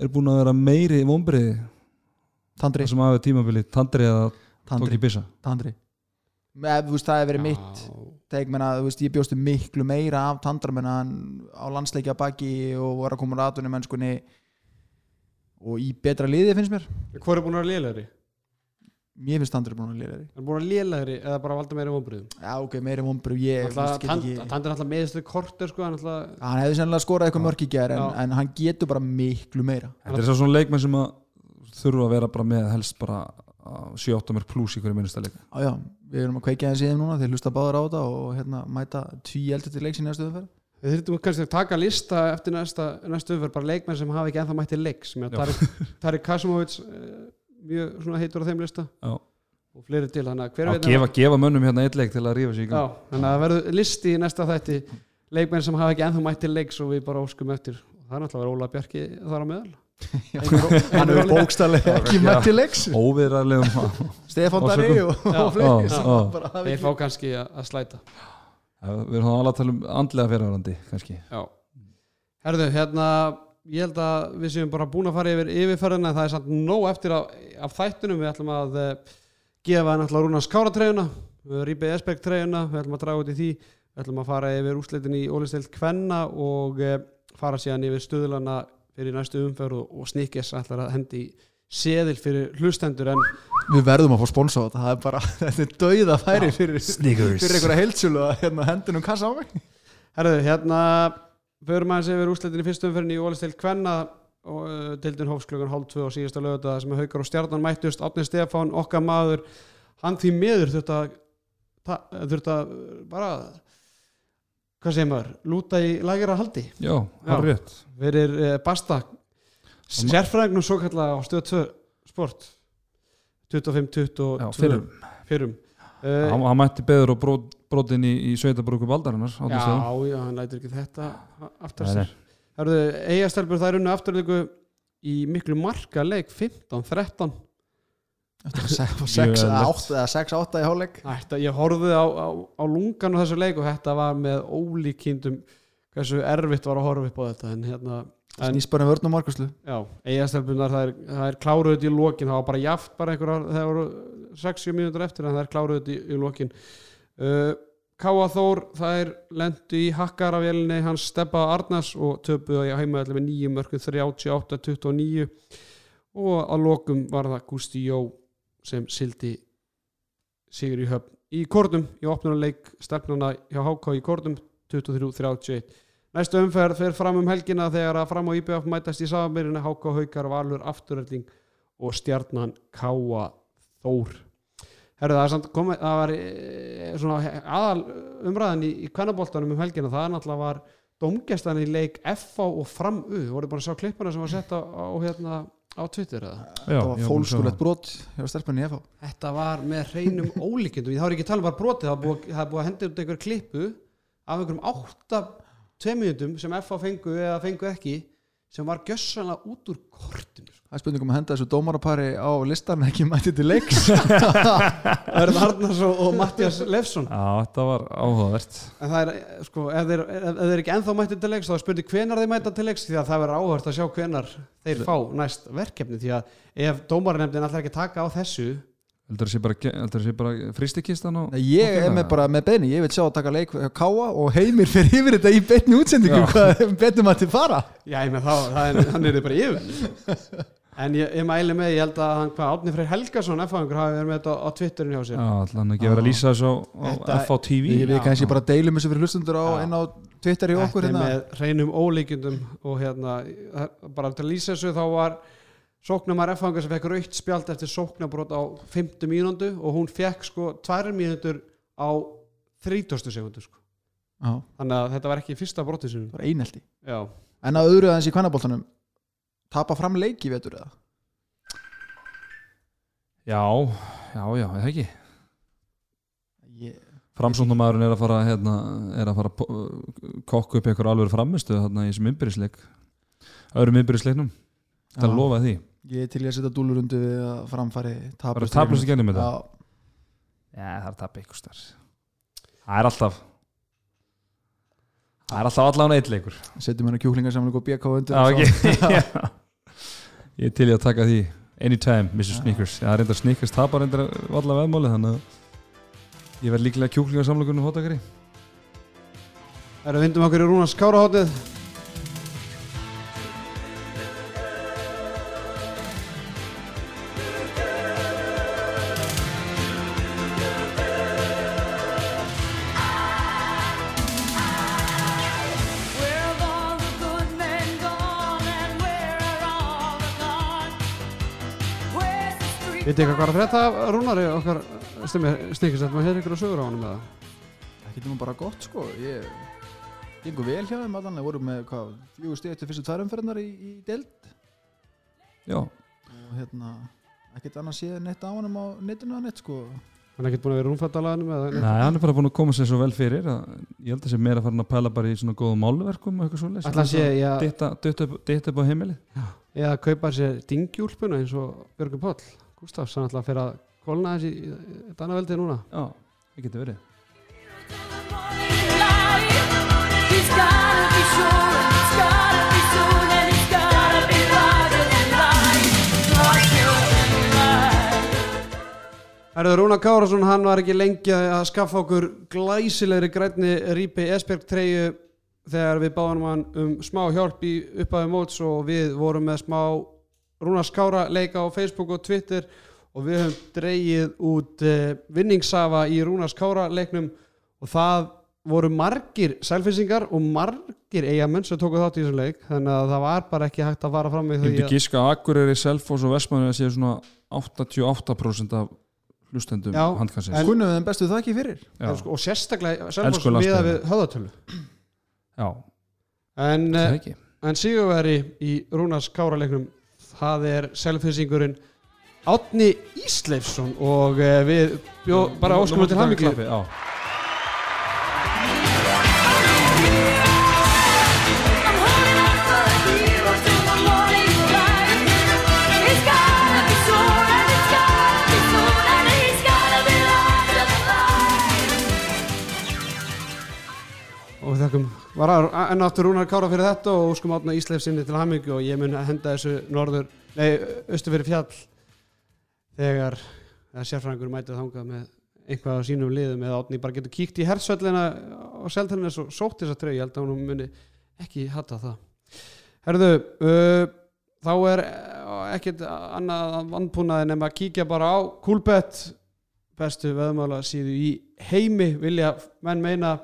er búin að vera meiri vombriði Tandri, sem hafi tímabili Tandri eða Tandri, Tóki Bissa? Tandri. Þú veist, það hefur verið mitt teg, menna, veist, ég bjóstu miklu meira af Tandra menna hann á landsleikja baki og var að koma úr mennskunni og í betra liði finnst mér. Hvor er búin að vera lélegri? Mér finnst Tandri búin að liða Er búin að lélegri eða bara valda meira vombriðum? já ok, veist, get ekki- Tandir alltaf meðstu korter sko, hann alltaf hann hefði sennilega skorað eitthvað mörk í gær en, en hann getur bara miklu meira. Þetta er svo svona leikmenn sem að þurfa að vera bara með helst bara 7-8 mörg pluss í hverju minnsta leik. Já, já, við erum að kveikja þessi núna þeir hlusta báður á þetta og hérna, mæta tví eldur til leiks í næstu umferð. Við þurfum kannski að taka lista eftir næsta, næsta umferð bara leikmenn sem hafa ekki ennþá mætti leiks Tarik Kasimovic mjög heitur á þeim lista. Já. og fleiri til hver Já, veit gefa, gefa mönnum hérna eitt leik til að rífa sig í Já, þannig að það verður listi í næsta þætti. Leikmenn sem hafa ekki ennþá mætti leiks og við bara óskum eftir. Og það er náttúrulega Óla Bjarki þar á meðal. Hann hefur bókstallega ekki Já. mætt til leiks. Óviðræðlegum Stefán Dari svo- og, fleiri þeir fá kannski að, slæta. Við erum alveg að tala um andlega fyrirvarandi kannski. Já. Herðu, hérna ég held að við séum bara búin að fara yfir yfirferðina, það er samt nóg eftir af, af þættunum, við ætlum að uh, gefa náttúrulega Rúna Skára treyjuna Ríbe Esberg treyjuna, við ætlum að draga út í því. Við ætlum að fara yfir úrslitin í Ólisteild Kvenna og uh, fara síðan yfir stöðlana fyrir næstu umferð og, og snikkes ætlar að hendi seðil fyrir hlustendur en við verðum að fá sponsa á þetta það er bara, þetta er dauða færi fyrir, fyrir einhverja heilsölu að hérna, hendunum kassa á mig. Herðu, hérna förum aðeins yfir úrslitin í fyrstu umferðin í Ólisteild Kvenna og uh, dildin hófs klukkan hálf tvö á síðasta lögða sem haukar og stjarnan mættust. Átni Stefán, okkar maður hann því miður þurft að þurft að uh, bara hvað segir maður, lúta í lagira haldi. Já, rétt. Fyrir uh, Basta sérfræðingnum svo kallega á stöð 2 sport. 25-22 Já, fyrrum. Uh, Hann, mætti beður og brot, brotin í, í sveitabrúku valdarinnar Árni já, Stefán. já, hann lætur ekki þetta aftur Nei, sér. eigastelpur það er unni afturleiku í miklu marka leik 15-13 eftir að 6 Mjög eða eðlilegt. 8 eða 6 8 í hálfleik. Ég horfði á, á, á lungan á þessu leik og þetta var með ólíkindum hversu erfitt var að horfa upp á þetta en hérna bara um vörn og markuslu já, eigastelpunar það er, það er kláruð í lokin, það var bara jaft bara einhverjar, það voru 60 mínútur eftir en það er kláruð í, í lokin uh, Káa Þór það er lendu í hakkaravélinni hans Steppa Arnars og töpuðu á heimaðalli með nýjum mörgum 38-29 og að lokum var það Gusti Jó sem sildi sigur í höfn í kornum í opnunuleik stelpnuna hjá HK í kornum 23-31 næstu umferð fer fram um helgina þegar að fram á IBF mætast í samanbyrjunni HK Haukar Valur Afturölding og stjarnan Káa Þór Herru, það er samt komið, það var e, svona aðal umræðan í, í kvennaboltanum um helgina, það náttúrulega var domgestan í leik FA og fram U, voru bara að sjá klippuna sem var sett á, á hérna á Twitter eða? Já, það ég var fólkskulegt brot hjá stelpunni ég fá Þetta var með hreinum ólíkjendum þá er ekki að tala um bara brotið, það er búið, að henda út einhver klippu af einhverjum átta tveimundum sem FA fengu eða fengu ekki sem var gjössanlega út úr kortinu. Það er spurningum að henda þessu dómarapari á listan ekki mæti til leiks. Örn Arnars og, Mattias Lefsson Já, þetta var áhugavert. En það er, sko, ef þeir, ef, þeir ekki ennþá mætti til leiks þá er spurning hvenar þeir mæta til leiks því að það verður áhört að sjá hvenar þeir fá næst verkefni því að ef dómarnefndin ætlar ekki taka á þessu Heldur það sé bara, bara fristikistan og Nei, ég er með bara með beini, ég vil sjá að taka leik Káa og heimir fyrir yfir þetta í beinni útsendingu. Já. hvað betum að til fara? Já, ég með þá, það er, er bara yfir en ég, ég mæli með, ég held að hann, hvað, Átni Freyr Helgason F-fangur hafi verið með þetta á, á Twitterin hjá sér. Já, allan ekki verið að lýsa þessu á, á Þetta- FA TV við, kannski bara deilum þessu fyrir hlustundur á inn á Twitter í okkur Þetta er hérna. með hreinum ólíkjundum og hérna, bara til að lýsa þessu þá var sóknumar F-fangar sem fekk raukt spjald eftir sóknabrót á 50 mínúndu og hún fekk sko 2 mínútur á 30 sekundu sko. Já, þannig að þetta var ekki fyrsta brotið sinni það var einelti. Já, en að öðru aðeins í kvannaboltanum tapa fram leiki vetur eða? Já, já, já, það ekki? Ég, Framsóknumæðurinn er að fara hérna, er að fara kokka upp einhver alveg framistu þarna í þessum innbyrðisleik öðrum innbyrðisleiknum. Það er að lofa því. Ég er til í að setja dúlur undir við að framfæri bara tapast taplust ekki ennum með Já, þetta Já, það er að tapa ykkur starf Það er alltaf Það er alltaf allan eitt leikur. Setjum hérna kjúklingarsamling og BK undir Já, ekki. Ég til í að taka því Anytime, Mr. Snickers. Já, reyndar Snickers tapar reyndar valla veðmáli þannig að ég verð líklega kjúklingar samlokunum hóttakari erum vindum okkur í Rúnars Kárahóttið Vitið eitthvað hvað er að frétta af Rúnari okkar snikist þetta maður hér ykkur á sögur á honum eða? Það getur nú bara gott sko. Ég gengur vel hjá þeim allan. Þeir voru með hvað, fjögur stið eftir fyrstu tværumferðnar í, í deild. Já, og hérna ekkert annað séð neitt á honum á netinu að neitt sko. Hann er ekkert búin að vera eða? Nei, hann er bara búin að koma sér svo vel fyrir að ég held að sé meira farin að pæla bara í svona góðum málverkum og eitthvað svoleiðis. Ætla að sé já, Ditta ditta upp, á heimili eða kaupa sér dingjúlpuna eins og Björgur Páll Gustafs hann ætla að fyrir að kólna þessi veldið núna Já, það getur verið. Erður Rúna Kárasson, hann var ekki lengi að skaffa okkur glæsilegri grænni Rípi Esberg treyju þegar við báðum hann um smá hjálp í upphæðu móts og við vorum með smá Rúna Skára leika á Facebook og Twitter og við höfum dreigið út uh, vinningsafa í Rúna Skára leiknum og það voru margir sælfinsingar og margir eigamenn sem tóku þátt í þessum leik þannig að það var bara ekki hægt að fara fram með Ég því myndi að gíska að Akureyri, Selfoss og Vestmannu að séu svona 88% af hlustendum Já, handkansins. En- kunnum við þeim bestu það ekki fyrir? Já, og sérstaklega landsliðið. miða við höðatölu já, en það er ekki. En sigurveri í Rúnars Káraleiknum það er selfinsingurinn Átni Ísleifsson og uh, við bjó, bara óskum við til than life. og við þakkum var að enn áttur Rúnar Kára fyrir þetta og óskum Átna Ísleifsinni til hamingju og ég mun að henda þessu norður, nei, austu fyrir fjall þegar sérfræðingur mætið þangað með einhvað á sínum liðum eða Átni bara getur kíkt í hersvöllina á seltælinu og sótt þess að treyja, ég held að hún muni ekki hata það. Herðu, uh, þá er ekkert annað vandpúnaði nema að kíkja bara á Coolbet bestu veðmála síðu í heimi vilja menn meina.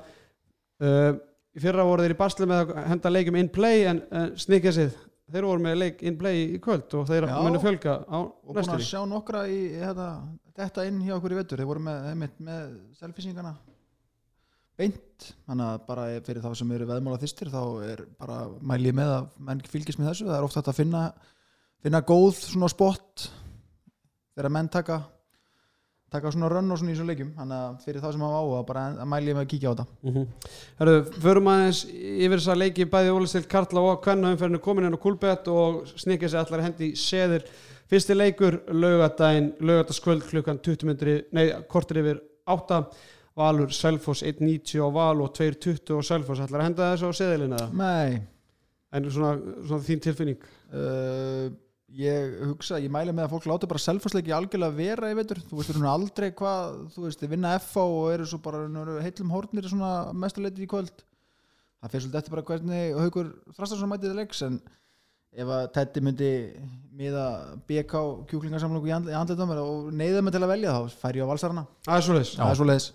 Uh, í fyrra voru þeir í basli með að henda leikum in play en, en snikka sig. Þeir voru með leik in play í kvöld og þeir munu fjölga á og búin að næstunni. sjá nokkra í þetta, þetta inn hjá okkur í vettur þeir voru með, með, með selfisingana beint. Þannig að bara fyrir þá sem eru veðmála þýstir þá er bara mæli ég með að menn fylgist með þessu. Það er oft hægt að finna finna góð svona spott þegar menn taka taka svona rönn og svona í svona leikjum. Þannig að fyrir þá sem hafa áhuga bara að mæli ég með að kíkja á þetta. Mm Herru, förum aðeins yfir þess að leiki bæði Ólistild Karla og Kvenna umferðinu komin inn á Kúlbett og snikið sér allar hendi seðir. Fyrsti leikur laugadaginn laugadaskvöld klukkan 20 myndri nei, kortir yfir 8 Valur Selfoss 1.90 á Val og 2.20 á Selfoss. Allar henda þessu á seðilina? Nei. En svona, svona þín tilfinning? Uh, ég hugsa, ég mæli með að fólk láta bara selfasleiki algjörlega vera í veitur þú veist, við erum aldrei hvað, þú veist, þið vinna FH og eru svo bara eru heillum hórnir svona mestuleiti í kvöld. Það fyrir svolítið eftir bara hvernig Haukur Þrastarsson mætið leiks en ef að Teddy myndi miða BK kjúklingarsamlungu í andl- í andlitum og neyða mig til að velja þá fær ég á valsarana. Það er það er svo leiðis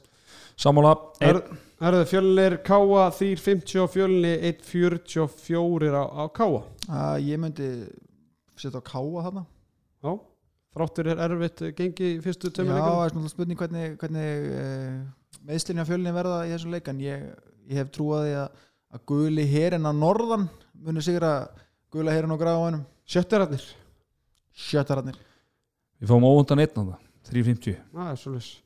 Sammála. Her- Herðu, fjölnir Káa 3.50 og fjölni 1.44 á, á Káa ég myndi setja á káa þarna. Já, þráttur er erfitt gengi í fyrstu Já, tömmu það er svona spurning hvernig, hvernig uh, meðslinni á fjölni verða í þessum leik en ég, ég hef trúið því að, að guli herin á norðan muni sigra gula herin á gráðanum Sjöttirarnir sjötararnir Við fáum óvundan einn á það 3.50 Það er svolítið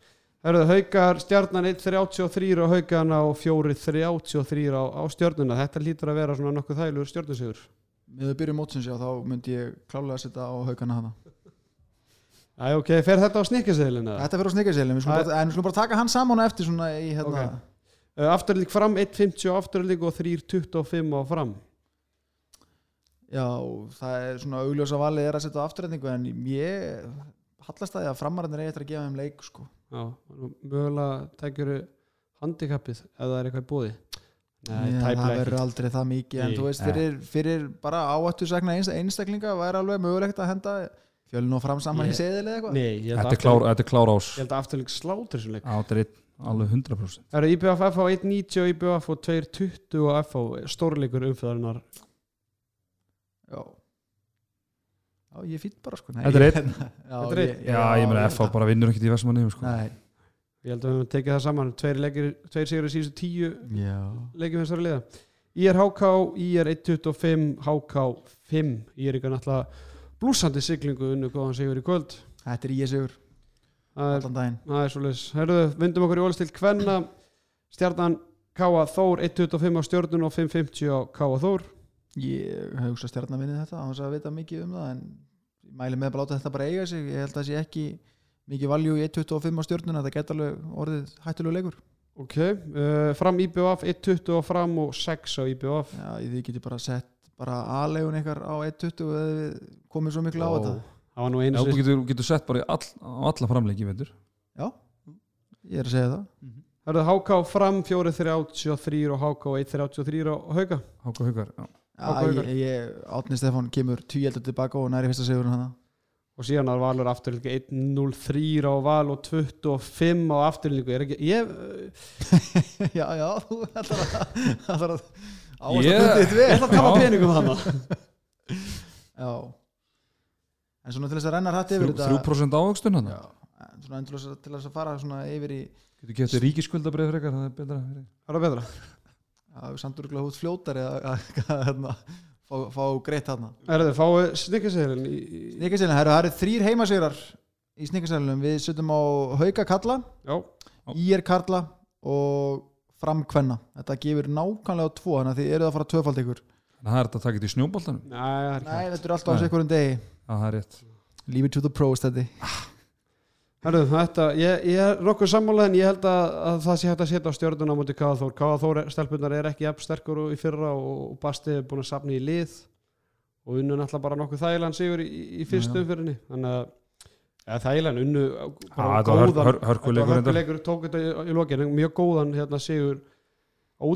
Herðu, haukar stjarnan 1.33 og haugana og 4.33 á, á stjörnuna. Þetta lítur að vera svona nokkuð þægilegur stjörnusigur með þau byrjum mótsins já þá myndi ég klálega að setja á haugana hana Æ, ok, fer þetta á snikkaseðlina? Þetta fyrir á snikkarselin, en við skulum bara taka hann saman eftir svona í hérna Ok. Uh, afturlík fram 1.50 og afturlík og 3.25 á fram Já, það er svona augljósa valið er að setja á afturrætningu en ég hallast að því að framararnir eigi eftir að gefa þeim leik sko. Já, mögulega tækjur handikappið ef það er eitthvað í búði Nei, það verður aldrei það mikið en þú veist, fyrir, fyrir bara áættu sagna einstaklinga væri alveg mögulegt að henda fjölun og fram saman í seðil eða eitthvað. Þetta er klár, Afturlík- þetta er klár ás. ég held að afturlík slátur sem leik. Er einn, alveg 100% Það eru IBF FH 1.90 og IBF og 2.20 og FH stórleikur umfjöðarinnar Já. Já, ég fýtt bara sko. Þetta er einn. Ég- Já, ég meina FH bara vinnur ekkert í Vestmanni sko. Nei, Ég held að við höfum tekið það saman. Tveir, leikir, tveir sigur í síðustu tíu leikjum þessari liða. IR HK, IR 1.25 HK 5 Ég er ykkur náttúrulega blúsandi siglingu unnu góðan sigur í kvöld. Þetta er ég sigur. Allan daginn. það er svolítið Herðu, vindum okkur í ólistilt Kvenna. Stjarnan Káa Þór 1.25 á stjörnun og 5.50 á Káa Þór. Ég hef hugsað stjarnan vinnið þetta á þess að vita mikið um það en ég mæli með að láta þetta bara eiga sig. Ég held að það sé ekki mikið valjú í 1.25 á stjörnuna það geta alveg orðið hættulegu leikur. Ok, uh, fram IBF 1.20 og fram og 6 á IBF Já, þið geti bara sett bara aðlegun ykkar á 1.20 eða við komum svo miklu á þetta. Það var nú Já, einu þú sinni getur, getur sett bara all, á alla framleiki veitur. Já, ég er að segja það. Herðu, HK fram 4.33 og HK 1.33 á Hauka. Háka haukar já. Já, Ákvað ég, ég, Átni Stefán kemur tvíeldur tilbaka og næri fyrsta sigurinn hana og síðan er Valur afturlíku 1.03 á Val og 25 á afturlíku er ekki, ég, Já, já, þú ætlar að ætlar að áhersla Ég- yeah. þitt vel ég ætla að Já. peningum hana Já En svona til þess að renna hrætt yfir Þrjú- 3% ávöxtun hann Já, en svona til þess að fara svona yfir í Getur getið ríkiskuldabrið frekar það er betra fyrir. Það er betra að samt örgulega út fljótari að, að, að, hérna, fá, fá greitt þarna. Erðu, fáið snikkaseðilin í, í, Snikkarsælun, það eru þrýr heimasýrar í Snikkarsælunum, við setjum á Hauka Kalla, Já, Ír Karla og Fram Kvenna. Þetta gefur nákvæmlega tvo þannig að þið eruð að fara tvöfald ykkur. En það er þetta að taka þetta í snjóboltanum? Nei, það er Nei, ekki þetta er alltaf á Nei. sig ykkur um degi. Já, það er rétt. Leave it to the pros þetta Herðu, þetta, ég, ég er nokkuð sammála en ég held að, að það sé hægt að setja á stjörnuna á móti Káða Þór Káða Þór stelpunar er ekki jafn sterkur og í fyrra og Basti er búin að safna í lið og unnu náttúrulega bara nokkuð þægilegan sigur í, í fyrstu umfyrinni þannig að ja, þægilegan unnu Já, þetta var hör- hör- hörkuleikur tók þetta í, í lokin. Mjög góðan hérna, sigur á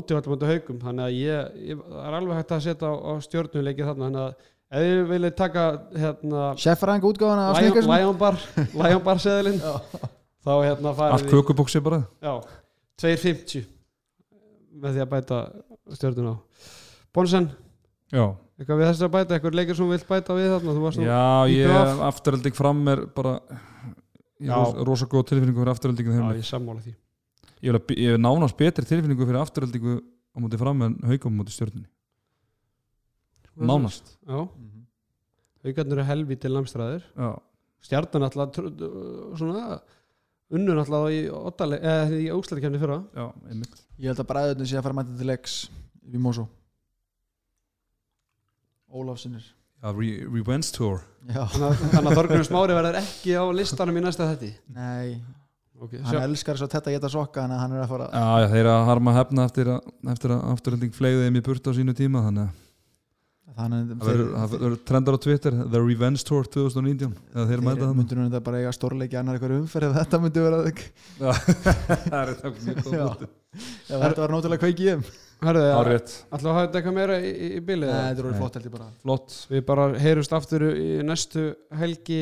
haugum þannig að ég, ég er alveg hægt að setja á, á stjörnuleiki þarna. Þannig að ef þið viljið taka hérna Seffræðing útgáfana af Snikkarsælun Lion Bar Lion Bar seðilinn. Þá hérna Allt farið í kökubóksi bara? Já, 2.50 með því að bæta stjörnuna á. Bonsen, Já, eitthvað við þess að bæta? Eitthvað leikir sem þú vilt bæta við þarna? Þú varst nú Já ég afturölding fram er bara Ég Já. rosa, rosa góð tilfinningu fyrir afturöldingu já, ég sammála því. Ég vil að ég hef nánast betri tilfinningu fyrir afturöldingu á móti fram en haukum á móti stjörnunni Nánast. Já, haugarnir eru helvítil námstræðir já, stjarnan alltaf svona unnur alltaf í, oddale- eða í óslæðikefni fyrra. Já, einmitt. Ég held að bræðurinn sé að fara mæta til leiks í Mosó Ólafsinnir Revenge Tour. Já, þannig að, þannig að Þorgrun Smári verður ekki á listanum í næsta þetti nei, okay, hann elskar svo þetta að geta sokka þannig að hann er að fara já, já, þeir að harma hefna eftir að, afturhending fleiði þeim í burt á sínu tíma þannig að þannig það verður- það verður trendar á Twitter The Revenge Tour 2019 eða þeir myndur nú þetta bara eiga stórleiki annar eitthvað umferð þetta myndi vera það er þetta mjög góð þetta var náttúrulega kveiki í þeim. Herðu, Árétt, ætlum að hafa þetta eitthvað meira í, í, bilið þetta er orðið flott held ég bara. Flott. Við bara heyrumst aftur í næstu helgi.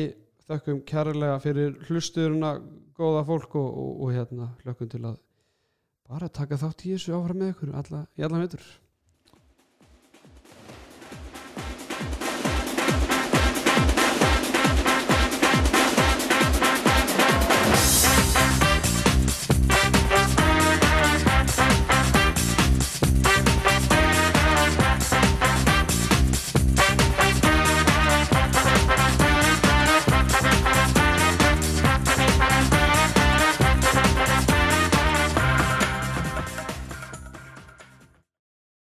Þökkum kærlega fyrir hlusturuna góða fólk og, og, og hérna hlökkum til að bara taka þátt í þessu áfram með ykkur alla, í allan veitur